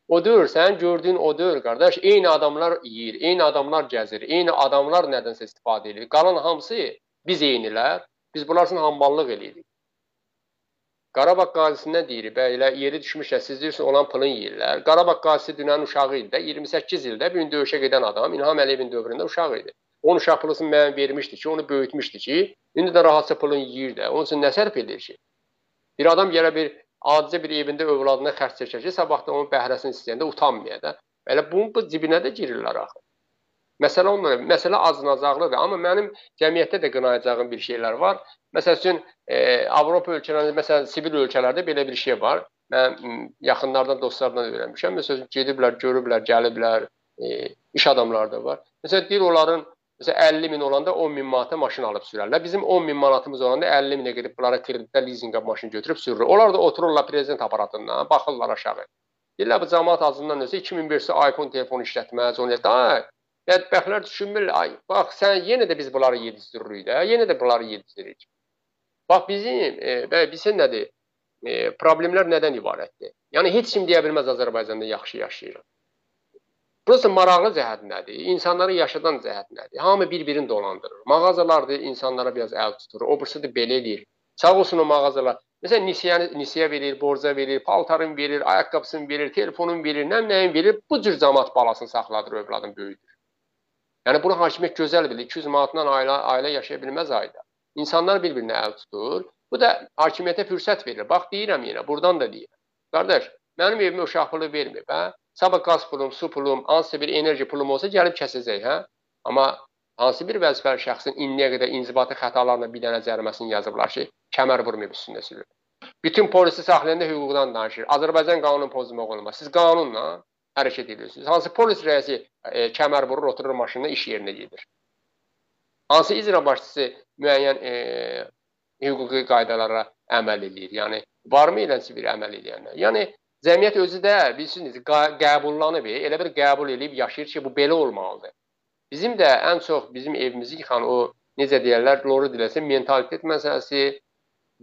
O deyil, sən gördüyün o deyil, qardaş. Eyni adamlar yeyir, eyni adamlar gəzir, eyni adamlar nədənsə istifadə edir. Qalan hamısı biz eynilər, biz bunlar üçün hamballıq eləyirik. Qarabağ qazisindən deyir, belə yeri düşmüşsə, siz deyirsiniz, olan pulun yeyirlər. Qarabağ qazisi dünən uşağı idi də, 28 ildə bir gün döyüşə gedən adam, İlham Əliyevin dövründə uşaq idi. Onun uşaq pulunu müəyyən vermişdi ki, onu böyütmüşdü ki, indi də rahatça pulun yeyir də. Onun üçün nə sərf edir ki? Bir adam gələ bir adicə bir evində övladına xərc çəkər ki, sabahda onun bəhrəsini istəyəndə utanmaya da. Belə bunun bu cibinə də girirlər axı. Məsələ onlara, məsələ acınacaqlıdır, amma mənim cəmiyyətdə də qınayacağım bir şeylər var. Məsəl üçün e, Avropa ölkələrində, məsələn, sivil ölkələrdə belə bir şey var. Mən yaxınlardan, dostlardan öyrənmişəm. Məsələn, gediblər, görüblər, gəliblər, e, iş adamları da var. Məsələn, deyir onların Məsələn 50 min olanda 10 min manata maşın alıb sürərlər. Bizim 10 min manatımız olanda 50 minə gedib bunlara kreditdə lizinqə maşın götürüb sürür. Onlar da otururlar prezident aparatından, baxırlar aşağı. Deyirlər bu cəmaət azından ösə 2000 versə iPhone telefon işlətməz, onu da. Bədbəxtlər düşünmür, ay, bax sən yenə də biz bunları yedizdiririk də, yenə də bunları yedizdiririk. Bax bizim, e, bilsin nədir? E, problemlər nədən ibarətdir? Yəni heç kim deyə bilməz Azərbaycanda yaxşı yaşayır. Burası maraqlı cəhət nədir? İnsanları yaşadan cəhət nədir? Hamı bir-birini dolandırır. Mağazalardır, insanlara biraz əl tutur. O birisi də belə eləyir. Sağ olsun o mağazalar. Məsələn, nisiyəni nisiyə verir, borca verir, paltarın verir, ayaqqabısını verir, telefonun verir, nə nəyin verir. Bu cür cəmaət balasını saxladır, övladın böyüdür. Yəni bunu hakimiyyət gözəl bilir. 200 manatdan ailə ailə yaşaya bilməz ayda. İnsanlar bir-birinə əl tutur. Bu da hakimiyyətə fürsət verir. Bax deyirəm yenə, burdan da deyirəm. Qardaş, mənim evimə uşaq pulu vermir, hə? Sabah qaz pulum, su pulum, hansı bir enerji pulum olsa gəlib kəsəcək, hə? Amma hansı bir vəzifəli şəxsin indiyə qədər inzibati xətalarla bir dənə cəriməsini yazıblar ki, kəmər vurmayıb üstündə sürür. Bütün polisi saxlayanda hüquqdan danışır. Azərbaycan qanunu pozmaq olmaz. Siz qanunla hərəkət edirsiniz. Hansı polis rəisi e, kəmər vurur, oturur maşınına iş yerinə gedir. Hansı icra başçısı müəyyən e, hüquqi qaydalara əməl edir. Yəni varmı eləncə bir əməl edənlər? Yəni Cəmiyyət özü də bilirsiniz, qəbullanıb, elə bir qəbul eləyib yaşayır ki, bu belə olmalıdır. Bizim də ən çox bizim evimizi yıxan o necə deyirlər, loru diləsə mentalitet məsələsi,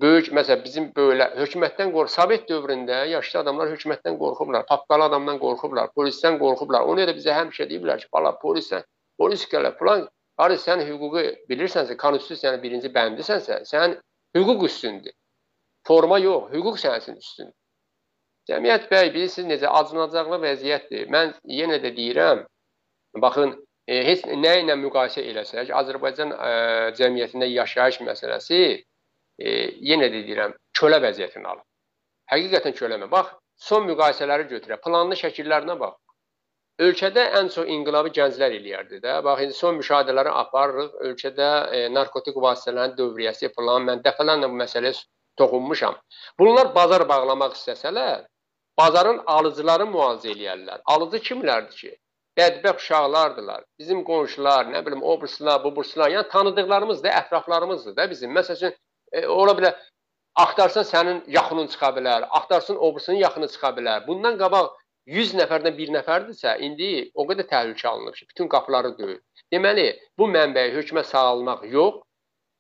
böyük məsəl bizim belə hökumətdən qorx, Sovet dövründə yaşlı adamlar hökumətdən qorxublar, paqqalı adamdan qorxublar, polisdən qorxublar. Ona görə bizə həmişə deyiblər ki, bala polisdən, polis gələ falan, Qarı sən hüququ bilirsənsə, konstitusiyanın birinci bəndisənsə, sən hüquq üstündür. Forma yox, hüquq sənin üstündür. Cəmiyyət bəy bilirsiniz necə acınacaqlı vəziyyətdir. Mən yenə də deyirəm, baxın, e, heç nə ilə müqayisə eləsək, Azərbaycan e, cəmiyyətində yaşayış məsələsi e, yenə də deyirəm, kölə vəziyyətini alır. Həqiqətən köləmə. Bax, son müqayisələri götürək, planlı şəkillərinə bax. Ölkədə ən çox inqilabı gənclər eləyərdi də. Bax, indi son müşahidələri aparırıq. Ölkədə e, narkotik vasitələrin dövriyyəsi falan, mən dəfələrlə bu məsələyə toxunmuşam. Bunlar bazar bağlamaq istəsələr, bazarın alıcıları müalicə eləyərlər. Alıcı kimlərdir ki? Bədbəxt uşaqlardılar. Bizim qonşular, nə bilim, o burslar, bu burslar, yəni tanıdıqlarımızdır, ətraflarımızdır da bizim. Məsələn, e, ola bilər axtarsan sənin yaxının çıxa bilər, axtarsın o bursunun yaxını çıxa bilər. Bundan qabaq 100 nəfərdən bir nəfərdirsə, indi o qədər təhlükə alınıb ki, bütün qapıları döyür. Deməli, bu mənbəyi hökmə sağalmaq yox,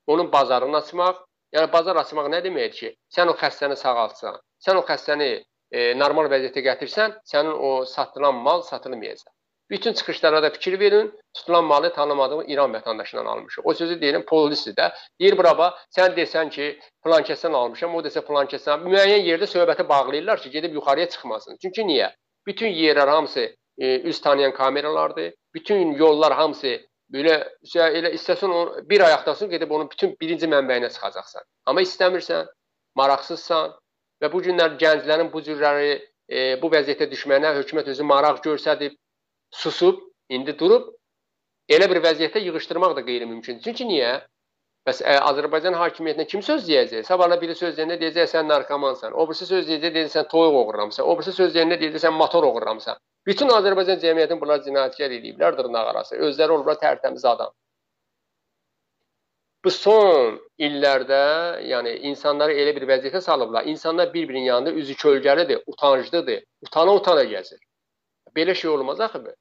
onun bazarını açmaq. Yəni bazar açmaq nə deməkdir ki, sən o xəstəni sağaltsan, sən o xəstəni e, normal vəziyyətə gətirsən, sənin o satılan mal satılmayacaq. Bütün çıxışlara da fikir verin. Tutulan malı tanımadığım İran vətəndaşından almışam. O sözü deyirəm polisi də. Deyir buraba sən desən ki, filan kəsdən almışam, o desə filan kəsdən. Müəyyən yerdə söhbəti bağlayırlar ki, gedib yuxarıya çıxmasın. Çünki niyə? Bütün yerlər hamısı e, üz tanıyan kameralardır. Bütün yollar hamısı belə elə istəsən bir ayaqdasın gedib onun bütün birinci mənbəyinə çıxacaqsan. Amma istəmirsən, maraqsızsan və bu günlər gənclərin bu cürləri e, bu vəziyyətə düşməyinə hökumət özü maraq göstərib susub, indi durub elə bir vəziyyətə yığışdırmaq da qeyri-mümkündür. Çünki niyə? Bəs ə, Azərbaycan hakimiyyətinə kim söz deyəcək? Sabahla biri söz deyəndə deyəcək sən narkomansan. O birisi söz deyəcək deyəcək sən toyuq oğurlamısan. O birisi söz deyəndə deyəcək sən motor oğurlamısan. Bütün Azərbaycan cəmiyyətini bunlar cinayətkar ediblər dırnaq arası. Özləri olublar tərtəmiz adam. Bu son illərdə, yəni insanları elə bir vəziyyətə salıblar. İnsanlar bir-birinin yanında üzü kölgəlidir, utanclıdır. Utana-utana gəzir. Belə şey olmaz axı.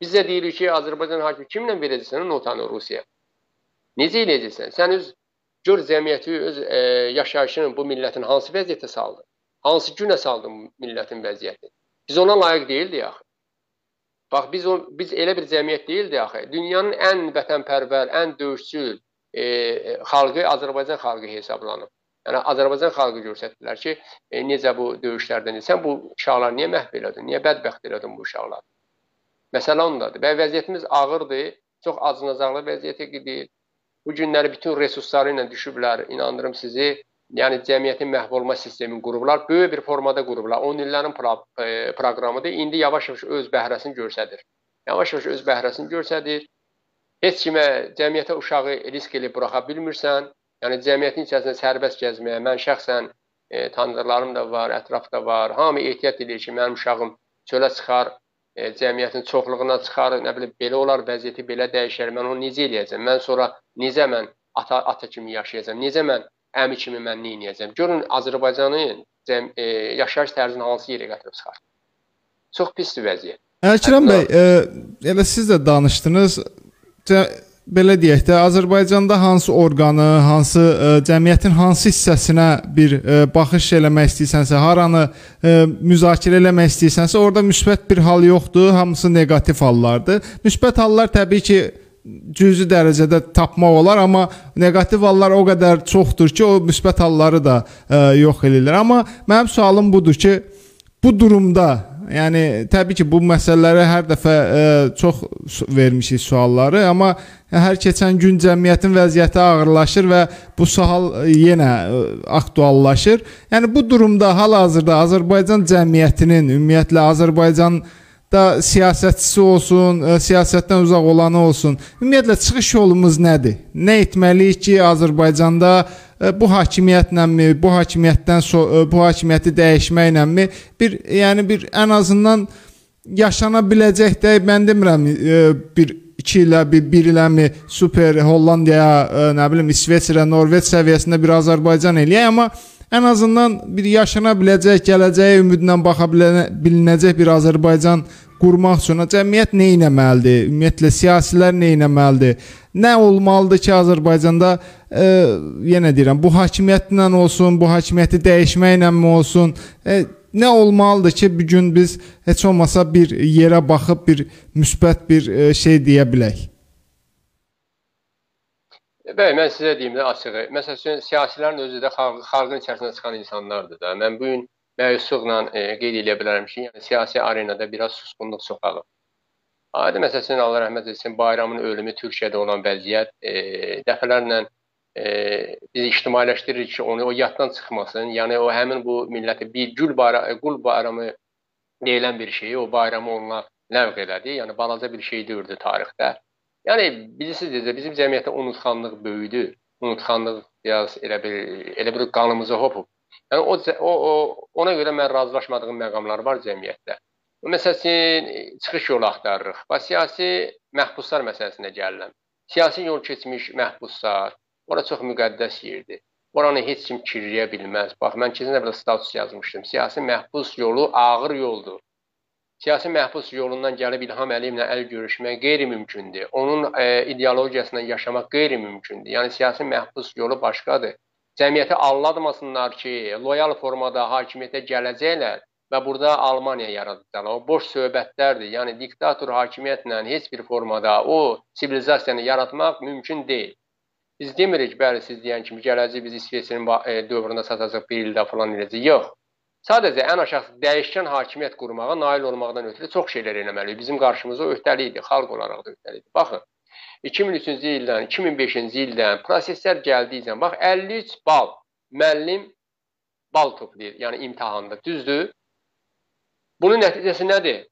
Biz də deyirik ki, Azərbaycan hakimi kimlə verəcəksən notanı Rusiyaya? Necə eləyəcəksən? Sən öz gör cəmiyyəti, öz e, yaşayışını bu millətin hansı vəziyyətə saldı? Hansı günə saldı millətin vəziyyəti? Biz ona layiq deyildik axı. Bax biz o biz elə bir cəmiyyət deyildik axı. Dünyanın ən vətənpərvər, ən döyüşçül e, xalqı Azərbaycan xalqı hesablanıb. Yəni Azərbaycan xalqı göstərdilər ki, e, necə bu döyüşlərdən sən bu uşaqları niyə məhv elədin? Niyə bədbəxt elədin bu uşaqları? Məsələ ondadır. Və vəziyyətimiz ağırdır, çox acınacaqlı vəziyyətə gedir. Bu günləri bütün resursları ilə düşüblər, inandırım sizi. Yəni cəmiyyətin məhv olma sistemini qurublar, böyük bir formada qurublar. 10 illərin pro e, proqramıdır. İndi yavaş-yavaş öz bəhrəsini göstərir. Yavaş-yavaş öz bəhrəsini göstərir. Heç kimə cəmiyyətə uşağı risk edib buraxa bilmirsən. Yəni cəmiyyətin içərisində sərbəst gəzməyə mən şəxsən e, tanıdıqlarım da var, ətrafda var. Hamı ehtiyat edir ki, mənim uşağım çölə çıxar, e, cəmiyyətin çoxluğuna çıxar, nə bilim belə olar, vəziyyəti belə dəyişər. Mən onu necə eləyəcəm? Mən sonra necə mən ata ata kimi yaşayacağam? Necə mən əmi kimi mən nə edəcəm? Görün Azərbaycanın cəm, e, yaşayış tərzini hansı yerə gətirib çıxar. Çox pisdir vəziyyət. Əkrəm bəy, e, elə siz də danışdınız. Belə deyək də Azərbaycanda hansı orqanı, hansı ə, e, cəmiyyətin hansı hissəsinə bir ə, e, baxış eləmək istəyirsənsə, haranı ə, e, müzakirə eləmək istəyirsənsə, orada müsbət bir hal yoxdur, hamısı neqativ hallardır. Müsbət hallar təbii ki, cüzi dərəcədə tapmaq olar, amma neqativ hallar o qədər çoxdur ki, o müsbət halları da ə, yox eləyirlər. Amma mənim sualım budur ki, bu durumda Yəni təbii ki, bu məsələlərə hər dəfə ə, e, çox vermişik sualları, amma hər keçən gün cəmiyyətin vəziyyəti ağırlaşır və bu sual yenə ə, e, aktuallaşır. Yəni bu durumda hal-hazırda Azərbaycan cəmiyyətinin, ümumiyyətlə Azərbaycan da siyasətçisi olsun, ə, e, siyasətdən uzaq olanı olsun. Ümumiyyətlə çıxış yolumuz nədir? Nə etməliyik ki, Azərbaycanda E, bu hakimiyyətləmi, bu hakimiyyətdən so e, bu hakimiyyəti dəyişməkləmi bir yəni bir ən azından yaşana biləcək də mən demirəm e, bir 2 ilə bir 1 iləmi super Hollandiyaya, nə bilim İsveçrə, Norveç səviyyəsində bir Azərbaycan eləyək, amma ən azından bir yaşana biləcək, gələcəyə ümidlə baxa bilinəcək bir Azərbaycan qurmaq üçün cəmiyyət nə etməlidir? Ümumiyyətlə siyasilər nə etməlidir? Nə olmalıdır ki, Azərbaycanda e, yenə deyirəm, bu hakimiyyətlə olsun, bu hakimiyyəti dəyişməkləmi olsun, e, nə olmalıdır ki, bu gün biz heç olmasa bir yerə baxıb bir müsbət bir e, şey deyə bilək? Bəli, mən sizə deyim də açığı. Məsələn, siyasilərin özü də xalq, xalqın içərisindən çıxan insanlardır da. Mən bu gün məyusluqla e, qeyd edə bilərəm ki, yəni siyasi arenada biraz susqunluq çoxalıb. Adi məsələn Allah rəhmət etsin, bayramın ölümü Türkiyədə olan vəziyyət e, dəfələrlə e, bizi ictimailəşdirir ki, onu o yaddan çıxmasın. Yəni o həmin bu milləti bir gül bayramı, qul bayramı deyilən bir şeyi, o bayramı onlar ləğv elədi. Yəni balaca bir şey deyirdi tarixdə. Yəni bilirsiniz necə bizim cəmiyyətdə unutqanlıq böyüdü. Unutqanlıq biraz elə bir elə bir qanımıza hopub. Yəni o, o, o ona görə mən razılaşmadığım məqamlar var cəmiyyətdə. Məsələn, çıxış yolu axtarırıq. Və siyasi məhbuslar məsələsinə gəlirəm. Siyasi yol keçmiş məhbuslar, ora çox müqəddəs yerdir. Oranı heç kim kirləyə bilməz. Bax, mən keçən dəfə status yazmışdım. Siyasi məhbus yolu ağır yoldur. Siyasi məhbus yolundan gəlib İlham Əliyevlə əl görüşmək qeyri-mümkündür. Onun e, ideologiyasından yaşamaq qeyri-mümkündür. Yəni siyasi məhbus yolu başqadır. Cəmiyyəti aldatmasınlar ki, loyal formada hakimiyyətə gələcəklər və burada Almaniya yaradacaqlar. O boş söhbətlərdir. Yəni diktator hakimiyyətlə heç bir formada o sivilizasiyanı yaratmaq mümkün deyil. Biz demirik, bəli, siz deyən kimi gələcək biz İsveçin e, dövründə satacaq bir ildə falan eləyəcək. Yox. Sadəcə ən aşağısı dəyişkən hakimiyyət qurmağa nail olmaqdan ötürü çox şeylər eləməliyik. Bizim qarşımıza öhdəlikdir, xalq olaraq da öhdəlikdir. Baxın, 2003-cü ildən, 2005-ci ildən proseslər gəldikcə, bax 53 bal müəllim bal toplayır, yəni imtahanda, düzdür? Bunun nəticəsi nədir?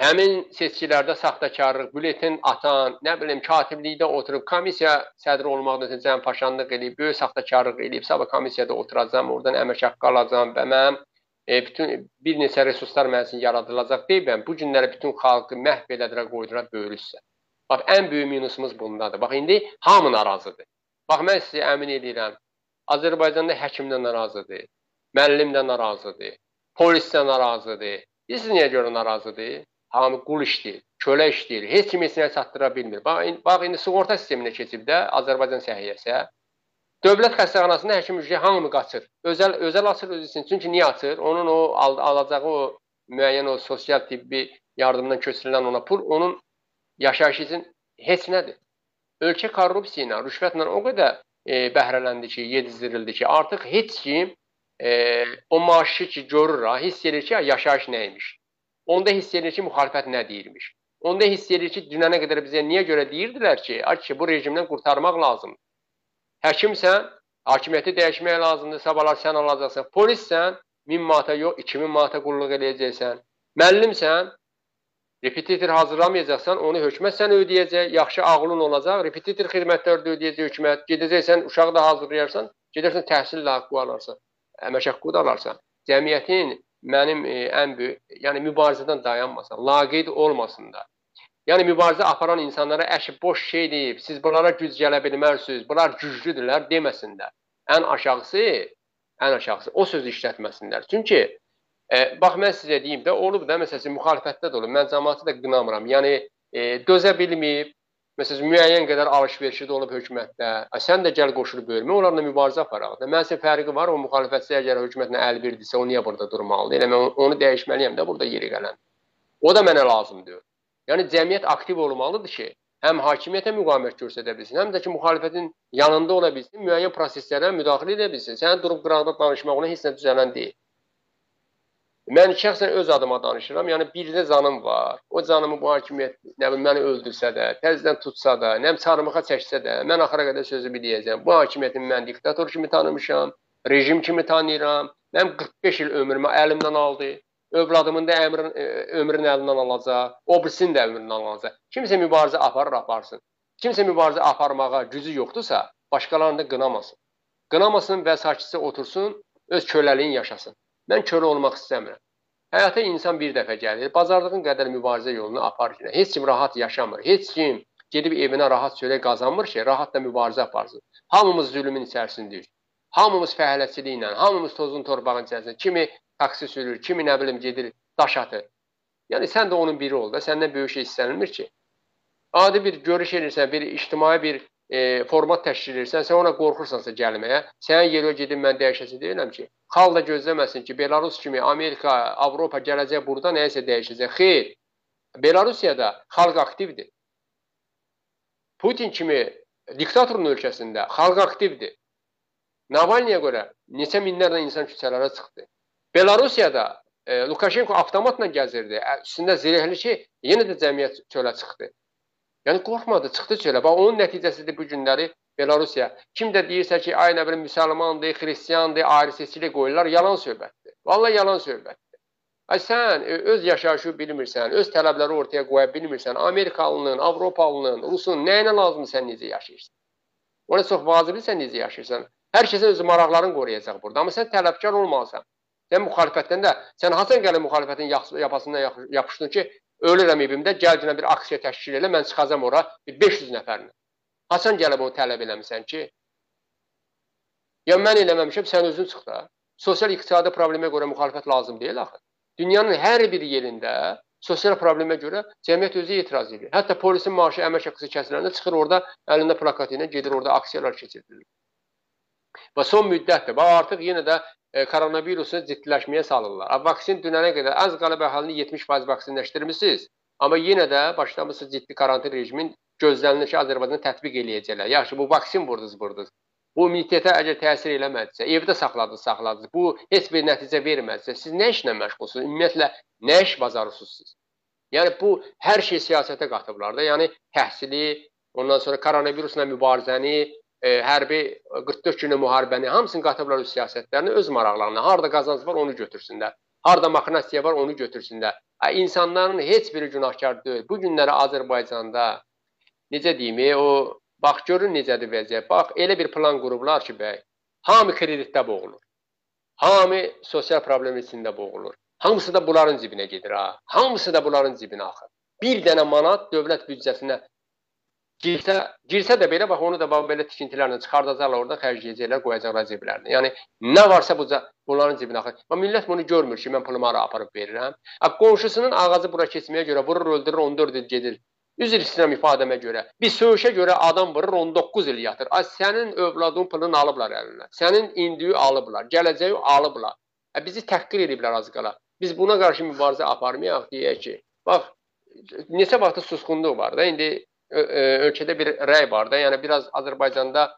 Həmin seçkilərdə saxtakarlıq, bületin atan, nə bilim, katiblikdə oturub komissiya sədri olmaqdan ötürü cəmfaşanlıq eləyib, böyük saxtakarlıq eləyib, sabah komissiyada oturacam, oradan əmək haqqı alacam və mənim e, bütün bir neçə resurslar mənim üçün yaradılacaq deyibəm. Bu günləri bütün xalqı məhv elədilər, qoydular böyrüsə. Bax, ən böyük minusumuz bundadır. Bax, indi hamı narazıdır. Bax, mən sizə əmin edirəm, Azərbaycanda həkim də narazıdır, müəllim də narazıdır, polis də narazıdır. Bilirsiniz niyə görə narazıdır? Hamı qul işləyir, kölə işləyir, heç kim heç nə çatdıra bilmir. Bax, bax indi sığorta sisteminə keçib də Azərbaycan səhiyyəsə. Dövlət xəstəxanasında həkim ücreti hamı qaçır. Özəl özəl açır öz üçün. Çünki niyə açır? Onun o al alacağı o müəyyən o sosial tibbi yardımdan köçürülən ona pul onun yaşayışı üçün heç nədir. Ölkə korrupsiya ilə, rüşvətlə o qədər e, bəhrələndi ki, yedizdirildi ki, artıq heç kim e, o maaşı ki görür, hiss edir ki, yaşayış nəymiş. Onda hiss edir ki, müxalifət nə deyirmiş. Onda hiss edir ki, dünənə qədər bizə niyə görə deyirdilər ki, ki, bu rejimdən qurtarmaq lazımdır. Həkimsən, hakimiyyəti dəyişmək lazımdır, sabahlar sən alacaqsan. Polissən, 1000 manata yox, 2000 manata qulluq eləyəcəksən. Müəllimsən, repetitor hazırlamayacaqsan, onu hökumət sənə ödəyəcək, yaxşı ağlın olacaq, repetitor xidmətləri də ödəyəcək hökumət. Gedəcəksən, uşağı da hazırlayarsan, gedərsən təhsil haqqı alarsan, əmək haqqı da alarsan. Cəmiyyətin mənim e, ən böyük, yəni mübarizədən dayanmasın, laqeyd olmasın da. Yəni mübarizə aparan insanlara əşi boş şey deyib, siz bunlara güc gələ bilmərsiniz, bunlar güclüdürlər deməsinlər. Ən aşağısı, ən aşağısı o sözü işlətməsinlər. Çünki e, bax mən sizə deyim də olub da məsələn müxalifətdə də olub. Mən cəmaəti də qınamıram. Yəni e, dözə bilməyib, Məsələn, müəyyən qədər alış-verişi də olub hökumətdə. Ə, sən də gəl qoşulub bölmə, onlarla mübarizə aparaq. Da mənim fərqi var, o müxalifətçi əgər hökumətlə əl birdirsə, o niyə burada durmalıdır? Elə mən onu dəyişməliyəm də burada yeri gələn. O da mənə lazımdır. Yəni cəmiyyət aktiv olmalıdır ki, həm hakimiyyətə müqavimət göstərə bilsin, həm də ki, müxalifətin yanında ola bilsin, müəyyən proseslərə müdaxilə edə bilsin. Sənin durub qıraqda danışmağına heç nə düzələn deyil. Mən şəxsən öz adıma danışıram. Yəni bircə canım var. O canımı bu hakimiyyət nə bilim məni öldürsə də, təzədən tutsa da, nəm çarmıxa çəksə də, mən axıra qədər sözümü deyəcəm. Bu hakimiyyətin mən diktator kimi tanımışam, rejim kimi tanıyıram. Mənim 45 il ömrümü əlimdən aldı. Övladımın da əmrin e, ömrünü əlindən alacaq, o birisinin də ömrünü alacaq. Kimsə mübarizə aparır, aparsın. Kimsə mübarizə aparmağa gücü yoxdursa, başqalarını da qınamasın. Qınamasın və sakitcə otursun, öz köləliyini yaşasın. Mən kölə olmaq istəmirəm. Həyata insan bir dəfə gəlir, bazardığın qədər mübarizə yolunu apar ki, heç kim rahat yaşamır. Heç kim gedib evinə rahat çörək qazanmır ki, rahat da mübarizə aparsın. Hamımız zülmün içərisindəyik. Hamımız fəhləçiliklə, hamımız tozun torpağın içərisində. Kimi taksi sürür, kimi nə bilim gedir, daş atır. Yəni sən də onun biri ol da, səndən böyük şey istənilmir ki. Adi bir görüş edirsən, bir ictimai bir e, format təşkil edirsən, sən ona qorxursansa gəlməyə, sənin yerə gedib mən dəyişəsi deyirəm ki, xalq da gözləməsin ki, Belarus kimi Amerika, Avropa gələcək burada nəyisə dəyişəcək. Xeyr. Belarusiyada xalq aktivdir. Putin kimi diktatorun ölkəsində xalq aktivdir. Navalniyə görə neçə minlərlə insan küçələrə çıxdı. Belarusiyada e, Lukashenko avtomatla gəzirdi. Üstündə zirehli ki, yenə də cəmiyyət çölə çıxdı. Yəni qorxmadı, çıxdı çölə. Bax onun nəticəsidir bu günləri Belarusiya. Kim də deyirsə ki, ay nə bilim müsəlmandır, xristiandır, ayrı seçkilik qoyurlar, yalan söhbətdir. Vallahi yalan söhbətdir. Ay sən e, öz yaşayışı bilmirsən, öz tələbləri ortaya qoya bilmirsən, Amerikalının, Avropalının, Rusun nə ilə lazımdır sən necə yaşayırsan? Ona çox vacibdir sən necə yaşayırsan. Hər kəsin öz maraqlarını qoruyacaq burada. Amma sən tələbkar olmalısan. Sən müxalifətdən də, sən hasan gəlib müxalifətin yapasından yapışdın ki, ölürəm evimdə, gəlcinə bir aksiya təşkil elə, mən çıxacam ora bir 500 nəfərlə. Hasan gəlib onu tələb eləmisən ki? Ya mən eləməmişəm, sən özün çıx da. Sosial iqtisadi problemə görə müxalifət lazım deyil axı. Dünyanın hər bir yerində sosial problemə görə cəmiyyət özü etiraz edir. Hətta polisin maaşı əmək haqqısı kəsiləndə çıxır orada əlində plakat ilə gedir orada aksiyalar keçirilir. Və son müddətdə bax artıq yenə də e, koronavirusu ciddiləşməyə salırlar. Vaksin dünənə qədər az qalıb əhalini 70% vaksinləşdirmisiniz. Amma yenə də başlamısınız ciddi karantin rejimin gözlənilir ki, Azərbaycanda tətbiq eləyəcəklər. Yaxşı, bu vaksin vurdunuz, vurdunuz. Bu immunitetə əgər təsir eləmədisə, evdə saxladınız, saxladınız, bu heç bir nəticə vermədisə, siz nə işlə məşğulsunuz? Ümumiyyətlə, nə iş bacarırsınız siz? Yəni, bu, hər şey siyasətə qatıblar da. Yəni, təhsili, ondan sonra koronavirusla mübarizəni, e, hərbi 44 günlük müharibəni, hamısını qatıblar öz siyasətlərini, öz maraqlarına. Harada qazanc var, onu götürsünlər. Harada maxinasiya var, onu götürsünlər. İnsanların heç biri günahkar deyil. Bu günləri Azərbaycanda necə deyim, e, o Bax görün necədir vəziyyət. Bax elə bir plan qurublar ki, bəy, hamı kreditdə boğulur. Hamı sosial problem içində boğulur. Hamısı da bunların cibinə gedir ha. Hamısı da bunların cibinə axır. Bir dənə manat dövlət büdcəsinə girsə, girsə də belə bax onu da bax belə tikintilərlə çıxardacaqlar, orada xərcləyəcəklər, qoyacaqlar ciblərinə. Yəni nə varsa bu bunların cibinə axır. Amma millət bunu görmür ki, mən pulumu hara aparıb verirəm. A qonşusunun ağacı bura keçməyə görə vurur, öldürür, 14 il gedir. Üzr istəyirəm ifadəmə görə. Bir söyüşə görə adam vurur 19 il yatır. Ay sənin övladın pulunu alıblar əlinə. Sənin indiyi alıblar, gələcəyi alıblar. Ə, bizi təhqir ediblər az qala. Biz buna qarşı mübarizə aparmayaq deyək ki, bax neçə vaxtı susqunluq var da. İndi ölkədə bir rəy var da. Yəni biraz Azərbaycanda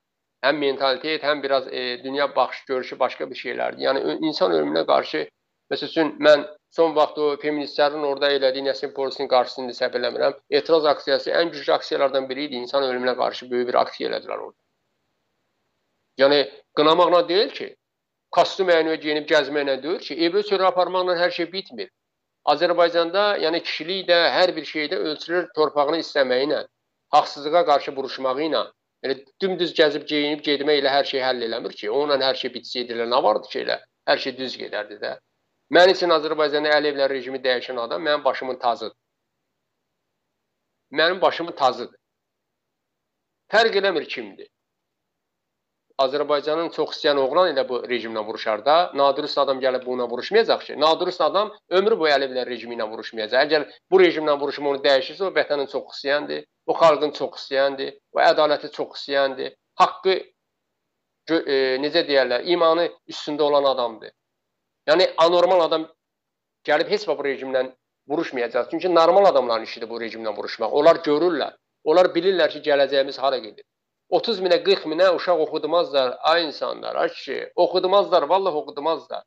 həm mentalitet, həm biraz e, dünya baxış görüşü başqa bir şeylərdir. Yəni insan ölümünə qarşı məsəl üçün mən son vaxt o feministlərin orada elədiyi Nəsim polisinin qarşısında səhv eləmirəm. Etiraz aksiyası ən güclü aksiyalardan biri idi. İnsan ölümünə qarşı böyük bir aksiya elədilər orada. Yəni qınamaqla deyil ki, kostyum əyniyə geyinib gəzməklə deyil ki, evə çörə aparmaqla hər şey bitmir. Azərbaycanda, yəni kişilik də hər bir şeydə ölçülür torpağını istəməyi ilə, haqsızlığa qarşı vuruşmağı ilə. Yəni dümdüz gəzib geyinib getmək ilə hər şey həll eləmir ki, onunla hər şey bitsəydi, nə vardı ki elə? Hər şey düz gedərdi də. Mən üçün Azərbaycanda Əliyevlər rejimi dəyişən adam mənim başımın tacıdır. Mənim başımın tacıdır. Fərq eləmir kimdir. Azərbaycanın çox istəyən oğlan ilə bu rejimlə vuruşarda, nadürüst adam gəlib bununla vuruşmayacaq ki. Nadürüst adam ömrü boyu Əliyevlər rejimi ilə vuruşmayacaq. Əgər bu rejimlə vuruşma onu dəyişirsə, o vətənin çox istəyəndir, o xalqın çox istəyəndir, o ədaləti çox istəyəndir, haqqı e, necə deyərlər, imanı üstündə olan adamdır. Yəni anormal adam gəlib heç vaxt bu rejimlə vuruşmayacaq. Çünki normal adamların işidir bu rejimlə vuruşmaq. Onlar görürlər. Onlar bilirlər ki, gələcəyimiz hara gedir. 30 minə, 40 minə uşaq oxudmazlar, ay insanlar, ay kişi, oxudmazlar, vallah oxudmazlar.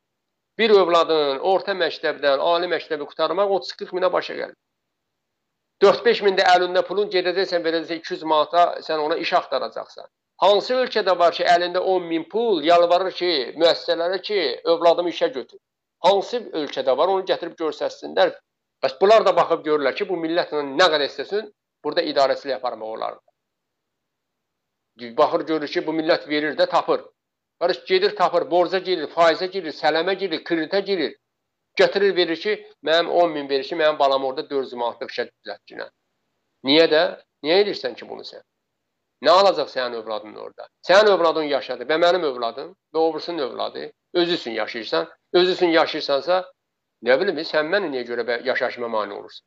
Bir övladın orta məktəbdən, ali məktəbi qutarmaq 30-40 minə başa gəlir. 4-5 min də əlində pulun gedəcəksən, verəcəksən 200 manata, sən ona iş axtaracaqsan. Hansı ölkədə var ki, əlində 10 min pul yalvarır ki, müəssisələrə ki, övladımı işə götür. Hansı ölkədə var, onu gətirib göstərsinlər. Bəs bunlar da baxıb görürlər ki, bu millətlə nə qədər istəsin, burada idarəçilik aparmaq olar. Baxır görür ki, bu millət verir də tapır. Qarış gedir tapır, borca girir, faizə girir, sələmə girir, kreditə girir. Gətirir verir ki, mənim 10 min verir ki, mənim balam orada 400 manatlıq işə düzəltcinə. Niyə də? Niyə edirsən ki bunu sən? Nə alacaq sənin övladın orada? Sənin övladın yaşadı və mənim övladım və obrusinin övladı özü üçün yaşayırsan, özü üçün yaşayırsansa, nə bilim, sən mənə niyə görə yaşayışıma mane olursan?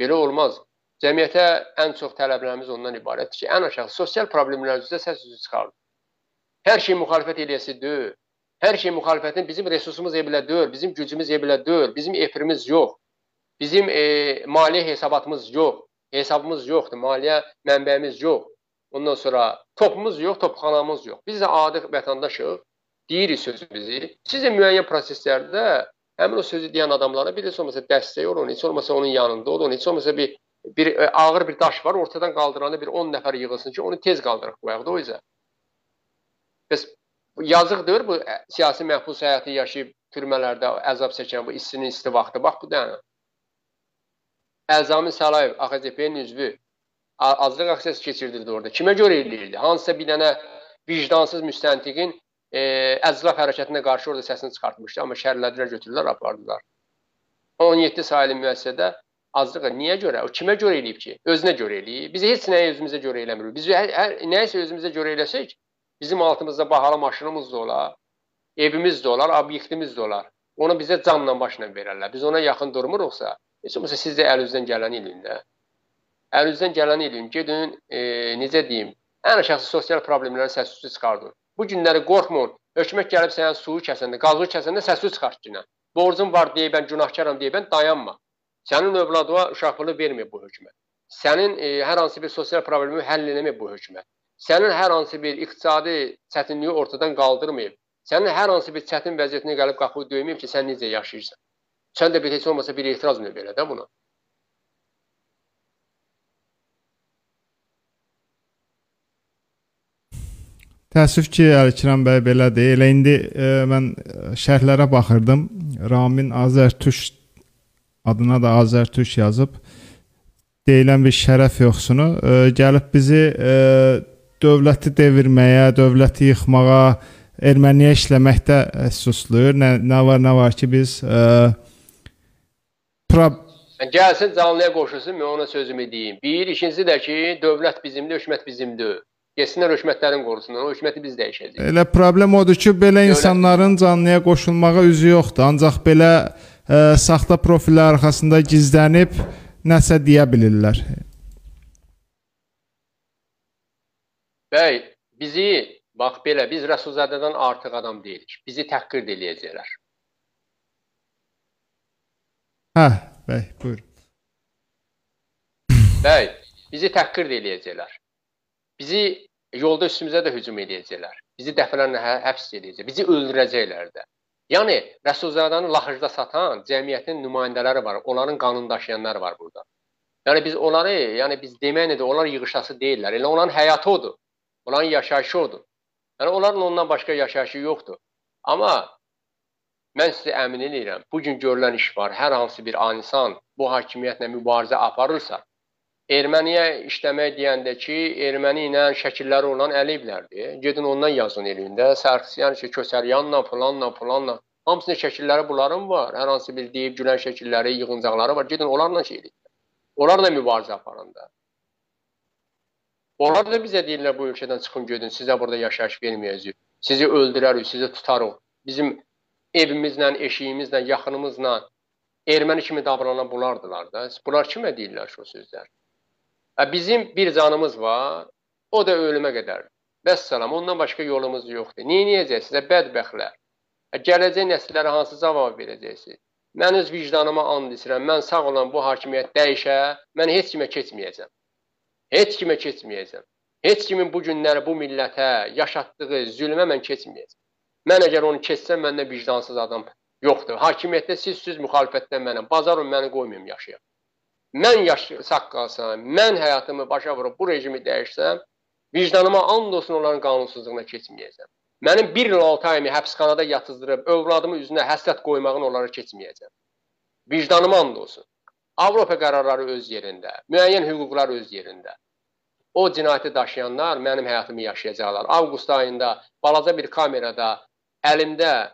Belə olmaz. Cəmiyyətə ən çox tələblərimiz ondan ibarətdir ki, ən aşağı sosial problemlər üzrə səs üzü çıxardır. Hər şey müxalifət eləyəsi deyil. Hər şey müxalifətin bizim resursumuz ebilə deyil, bizim gücümüz ebilə deyil, bizim efirimiz yox, bizim e, maliyyə hesabatımız yox hesabımız yoxdur, maliyyə mənbəyimiz yox. Ondan sonra topumuz yox, topxanamız yox. Biz də adi vətəndaşıq, deyirik sözümüzü. Siz də müəyyən proseslərdə həmin o sözü deyən adamlara bir heç olmasa dəstək olun, heç olmasa onun yanında olun, heç olmasa bir bir e, ağır bir daş var, ortadan qaldıranda bir 10 nəfər yığılsın ki, onu tez qaldıraq qoyaq da o üzə. Bəs yazıq deyir bu ə, e, siyasi məhbus həyatı yaşayıb türmələrdə əzab çəkən bu istinin isti vaxtı. Bax bu da yəni. Əlzami Salayev AXCP-nin üzvü azlıq aksiyası keçirdirdi orada. Kimə görə eləyirdi? Hansısa bir dənə vicdansız müstəntiqin e, əzlaf hərəkətinə qarşı orada səsini çıxartmışdı, amma şərlədilər, götürdülər, apardılar. 17 sayılı müəssisədə azlıq niyə görə? O kimə görə eləyib ki? Özünə görə eləyib. Biz heç nəyi özümüzə görə eləmirik. Biz hər, hər nəyisə özümüzə görə eləsək, bizim altımızda bahalı maşınımız da olar, evimiz də olar, obyektimiz də olar. Onu bizə canla başla verərlər. Biz ona yaxın durmuruqsa, heç olmasa siz də əlinizdən gələni eləyin də. Əlinizdən gələni eləyin. Gedin, e, necə deyim, ən şəxsi sosial problemləri səs-küy çıxardın. Bu günləri qorxmayın. Hökumət gəlib sənə suyu kəsəndə, qazı kəsəndə səs-küy çıxart günə. Borcun var deyə mən günahkaram deyə mən dayanma. Sənin övladına uşaqlığı vermir bu hökumət. Sənin e, hər hansı bir sosial problemi həll eləmir bu hökumət. Sənin hər hansı bir iqtisadi çətinliyi ortadan qaldırmayıb. Sənin hər hansı bir çətin vəziyyətinə gəlib qapı döyməyib ki, sən necə yaşayırsan. Sən də bir heç olmasa bir etiraz növ elə də buna. Təəssüf ki, Əlikiram bəy belədir. Elə indi e, mən şərhlərə baxırdım. Ramin Azərtürk adına da Azərtürk yazıb. Deyilən bir şərəf yoxsunu e, gəlib bizi e, dövləti devirməyə, dövləti yıxmağa, erməniyə işləməkdə suslayır. Nə, nə var, nə var ki, biz ə, pra gəlsin canlıya qoşulsun, mən ona sözümü deyim. Bir, ikincisi də ki, dövlət bizimdir, hökumət bizimdir. Getsinlər hökumətlərin qorusunlar, o hökuməti biz dəyişəcəyik. Elə problem odur ki, belə dövlət insanların canlıya qoşulmağa üzü yoxdur. Ancaq belə ə, saxta profillər arxasında gizlənib nəsə deyə bilirlər. Bəy, bizi bax belə biz Rəsulzadədən artıq adam deyilik. Bizi təhqir eləyəcəklər. Hə, bəy, buyur. Bəy, bizi təhqir eləyəcəklər. Bizi yolda üstümüzə də hücum eləyəcəklər. Bizi dəfələrlə hə həbs edəcəklər. Bizi öldürəcəklər də. Yəni Rəsulzadanı laxıcda satan cəmiyyətin nümayəndələri var, onların qanun daşıyanlar var burada. Yəni biz onları, yəni biz deməklə də onlar yığışası deyillər. Elə onların həyatı odur. Onların yaşayışı odur. Yəni onların ondan başqa yaşayışı yoxdur. Amma mən sizə əmin edirəm, bu gün görülən iş var. Hər hansı bir insan bu hakimiyyətlə mübarizə aparırsa, Erməniyə işləmək deyəndə ki, erməni ilə şəkilləri olan Əliyevlərdir. Gedin ondan yazın elində. Sərxsiyan ki, Kösəryanla, filanla, filanla. Hamısının şəkilləri bunların var. Hər hansı bir deyib gülən şəkilləri, yığıncaqları var. Gedin onlarla şey edin. Onlarla mübarizə aparın da. Onlar da bizə deyirlər bu ölkədən çıxın gedin, sizə burada yaşayış verməyəcəyik. Sizi öldürərik, sizi tutarıq. Bizim evimizlə, eşiyimizlə, yaxınımızla erməni kimi davranan bunlardılar da. Bunlar kimə deyirlər şu sözlər? Hə, bizim bir canımız var, o da ölümə qədər. Vəssalam, ondan başqa yolumuz yoxdur. Neyniyəcəksiniz, sizə bədbəxtlər? Hə, gələcək nəsillərə hansı cavab verəcəksiniz? Mən öz vicdanıma and içirəm. Mən sağ olan bu hakimiyyət dəyişə, mən heç kimə keçməyəcəm. Heç kimə keçməyəcəm. Heç kimin bu günləri bu millətə yaşatdığı zülmə mən keçməyəcəm. Mən əgər onu keçsəm, məndə vicdansız adam yoxdur. Hakimiyyətdə siz siz müxalifətdən mənəm. Bazarın məni qoymayım yaşayam. Mən yaş sağ qalsam, mən həyatımı başa vurub bu rejimi dəyişsəm, vicdanıma and olsun onların qanunsuzluğuna keçməyəcəm. Mənim 1 il 6 ayımı həbsxanada yatızdırıb övladımı üzünə həsrət qoymağın onlara keçməyəcəm. Vicdanıma and olsun. Avropa qərarları öz yerində, müəyyən hüquqlar öz yerində. O cinayəti daşıyanlar mənim həyatımı yaşayacaqlar. Avqust ayında balaca bir kamerada əlimdə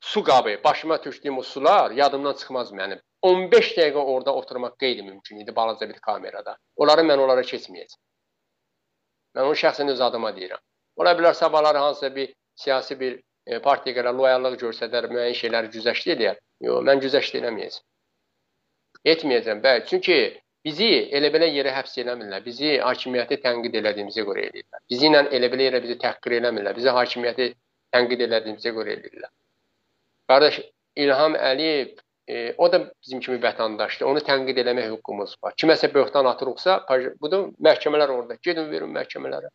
su qabı, başıma tökdüyüm o sular yadımdan çıxmaz mənim. 15 dəqiqə orada oturmaq qeyri-mümkün idi balaca bir kamerada. Onları mən onlara keçməyəcəm. Mən onu şəxsən öz adıma deyirəm. Ola bilər sabahları hansısa bir siyasi bir e, partiyaya loyallıq göstərər, müəyyən şeyləri güzəşt edər. Yox, mən güzəşt eləməyəcəm. Etməyəcəm, bəli. Çünki bizi elə belə yerə həbs eləmirlər. Bizi hakimiyyəti tənqid elədiyimizə görə eləyirlər. Bizi ilə elə belə yerə bizi təhqir eləmirlər. Bizi hakimiyyəti tənqid elədiyimizə görə eləyirlər. Qardaş İlham Əliyev e, o da bizim kimi vətəndaşdır. Onu tənqid eləmək hüququmuz var. Kiməsə böhtan atırıqsa, budur məhkəmələr orada. Gedin verin məhkəmələrə.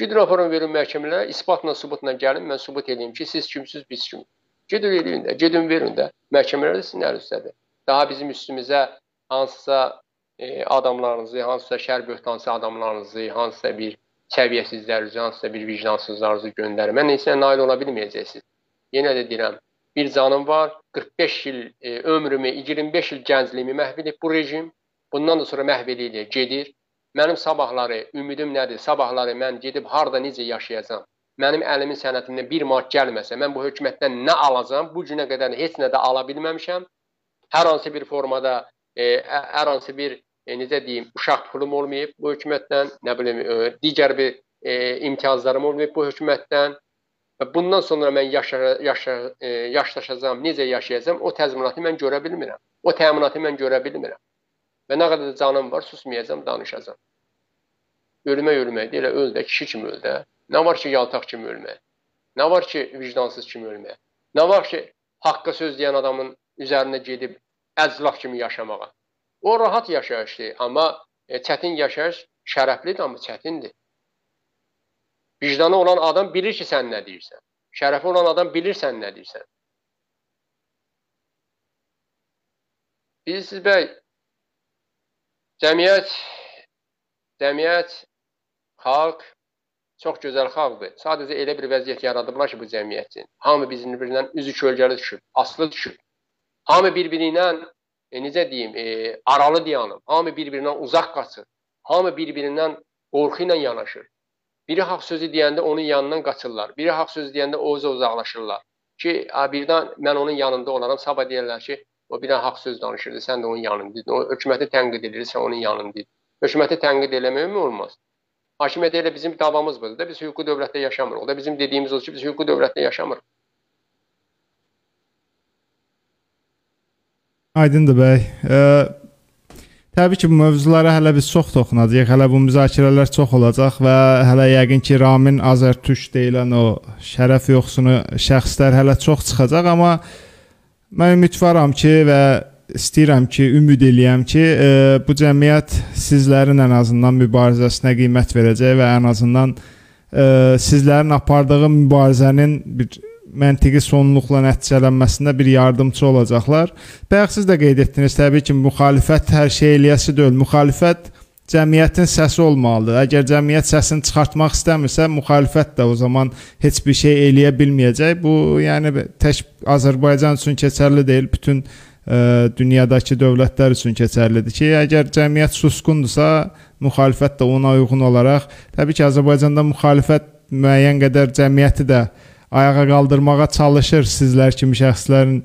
Gedin aparın verin məhkəmələrə, isbatla, sübutla gəlin, mən sübut edeyim ki, siz kimsiz, biz kim. Gedin eləyin də, gedin verin də. Məhkəmələr də sizin əlinizədir daha bizim üstümüzə hansısa e, adamlarınızı, hansısa şər böhtansı adamlarınızı, hansısa bir səviyyəsizlərinizi, hansısa bir vicdansızlarınızı göndərir. Mən isə nail ola bilməyəcəksiniz. Yenə də deyirəm, bir canım var, 45 il e, ömrümü, 25 il gəncliyimi məhv edib bu rejim. Bundan da sonra məhv edilir, gedir. Mənim sabahları ümidim nədir? Sabahları mən gedib harda necə yaşayacağam? Mənim əlimin sənətimdən bir mat gəlməsə, mən bu hökumətdən nə alacağam? Bu günə qədər heç nə də ala bilməmişəm hər hansı bir formada e, hər hansı bir e, necə deyim, uşaq pulum olmayıb bu hökumətdən, nə bilim, e, digər bir e, imtiyazlarım olmayıb bu hökumətdən və bundan sonra mən yaşa, yaşa, e, yaşlaşacağam, necə yaşayacağam, o təzminatı mən görə bilmirəm. O təminatı mən görə bilmirəm. Və nə qədər canım var, susmayacağam, danışacağam. Ölmək ölmək deyil, öl də, kişi kimi öl də. Nə var ki, yaltaq kimi ölmək? Nə var ki, vicdansız kimi ölmək? Nə var ki, haqqa söz deyən adamın üzərinə gedib əclaf kimi yaşamağa? O rahat yaşayışdır, amma e, çətin yaşayış şərəflidir, amma çətindir. Vicdanı olan adam bilir ki, sən nə deyirsən. Şərəfi olan adam bilir sən nə deyirsən. Bilirsiniz bəy, cəmiyyət, cəmiyyət, xalq çox gözəl xalqdır. Sadəcə elə bir vəziyyət yaradıblar ki, bu cəmiyyət üçün. Hamı bir-birindən üzü kölgəli düşüb, aslı düşüb. Hamı bir-birindən, e, necə deyim, e, aralı dayanıb. Hamı bir-birindən uzaq qaçır. Hamı bir-birindən qorxu ilə yanaşır. Biri haqq sözü deyəndə onun yanından qaçırlar. Biri haqq sözü deyəndə oza uzaqlaşırlar. Ki, birdən mən onun yanında olaram, sabah deyirlər ki, o bir dənə haqq söz danışırdı, sən də onun yanındaydın. O hökuməti tənqid edir, sən onun yanındaydın. Hökuməti tənqid eləmək mi olmaz? Hakimiyyət elə bizim davamız budur da, biz hüquqi dövlətdə yaşamırıq. O da bizim dediyimiz odur ki, biz hüquqi dövlətdə yaşamırıq. Aydındır bəy. Ee, Təbii ki, bu mövzulara hələ biz çox toxunacağıq. Hələ bu müzakirələr çox olacaq və hələ yəqin ki, Ramin Azərtürk deyilən o şərəf yoxsunu şəxslər hələ çox çıxacaq, amma mən ümidvaram ki və istəyirəm ki, ümid eləyəm ki, e, bu cəmiyyət sizlərin ən azından mübarizəsinə qiymət verəcək və ən azından e, sizlərin apardığı mübarizənin bir məntiqi sonluqla nəticələnməsində bir yardımçı olacaqlar. Bayaq siz də qeyd etdiniz, təbii ki, müxalifət hər şey eləyəsi deyil. Müxalifət cəmiyyətin səsi olmalıdır. Əgər cəmiyyət səsini çıxartmaq istəmirsə, müxalifət də o zaman heç bir şey eləyə bilməyəcək. Bu, yəni tək Azərbaycan üçün keçərli deyil, bütün ə, dünyadakı dövlətlər üçün keçərlidir ki, əgər cəmiyyət susqundursa, müxalifət də ona uyğun olaraq, təbii ki, Azərbaycanda müxalifət müəyyən qədər cəmiyyəti də ayağa qaldırmağa çalışır sizlər kimi şəxslərin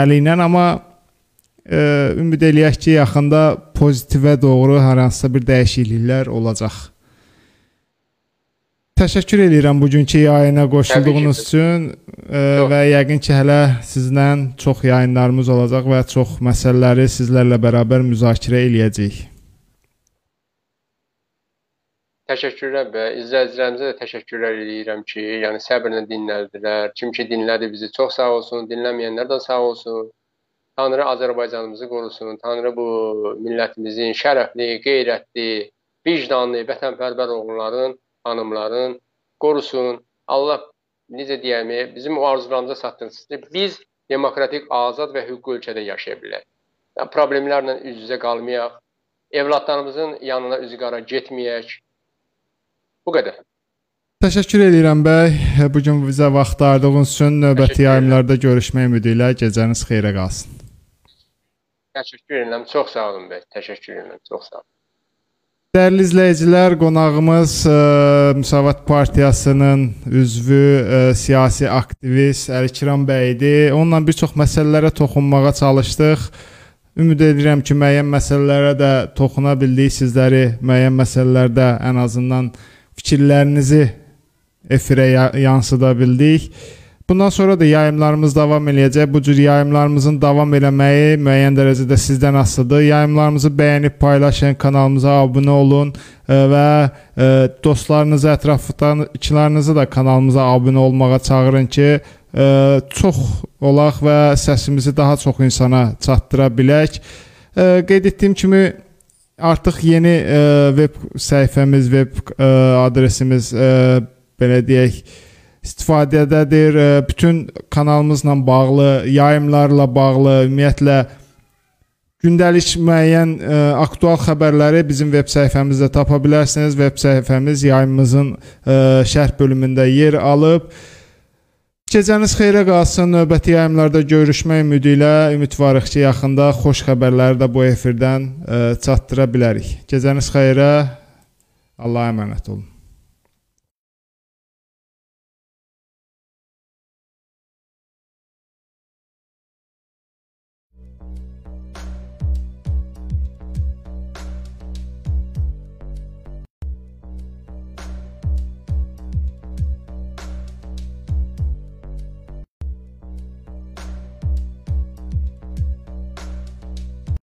əli ilə, amma e, ümid eləyək ki, yaxında pozitivə doğru hər hansısa bir dəyişikliklər olacaq. Təşəkkür edirəm bugünkü yayına qoşulduğunuz üçün e, və yəqin ki, hələ sizlə çox yayınlarımız olacaq və çox məsələləri sizlərlə bərabər müzakirə eləyəcəyik. Təşəkkürlər və izləyicilərimizə də təşəkkürlər edirəm ki, yəni səbrlə dinlədilər. Kim ki dinlədi bizi çox sağ olsun, dinləməyənlər də sağ olsun. Tanrı Azərbaycanımızı qorusun. Tanrı bu millətimizin şərəfli, qeyrətli, vicdanlı, vətənpərvər oğulların, xanımların qorusun. Allah necə deyəm, bizim o arzularımıza çatdırsın. Biz demokratik, azad və hüquqi ölkədə yaşaya. Yəni, problemlərlə üz-üzə qalmayaq. Evladlarımızın yanına üzü qara getməyək Bu qədər. Təşəkkür edirəm bəy. Bu gün bizə vaxt ayırdığınız üçün növbəti yayımlarda görüşmək ümidi ilə gecəniz xeyrə qalsın. Təşəkkür edirəm. Çox sağ olun bəy. Təşəkkür edirəm. Çox sağ olun. Dəyərli izləyicilər, qonağımız ə, e, Müsavat Partiyasının üzvü, ə, e, siyasi aktivist Əlikiram bəy idi. Onunla bir çox məsələlərə toxunmağa çalışdıq. Ümid edirəm ki, müəyyən məsələlərə də toxuna bildik. Sizləri müəyyən məsələlərdə ən azından fikirlərinizi efirə yansıda bildik. Bundan sonra da yayımlarımız davam eləyəcək. Bu cür yayımlarımızın davam eləməyi müəyyən dərəcədə sizdən asılıdır. Yayımlarımızı bəyənib paylaşın, kanalımıza abunə olun e, və e, dostlarınızı, ətrafdakılarınızı da kanalımıza abunə olmağa çağırın ki, e, çox olaq və səsimizi daha çox insana çatdıra bilək. Qeyd etdiyim kimi artıq yeni ə, e, veb səhifəmiz, veb ə, e, adresimiz ə, e, belə deyək istifadədədir. Ə, bütün kanalımızla bağlı, yayımlarla bağlı, ümumiyyətlə gündəlik müəyyən ə, aktual xəbərləri bizim veb səhifəmizdə tapa bilərsiniz. Veb səhifəmiz yayımımızın ə, şərh bölümündə yer alıb. Gecəniz xeyrə qalsın. Növbəti yayımlarda görüşmək ümidi ilə ümidvarıq ki, yaxında xoş xəbərləri də bu efirdən ə, e, çatdıra bilərik. Gecəniz xeyrə. Allah'a əmanət olun.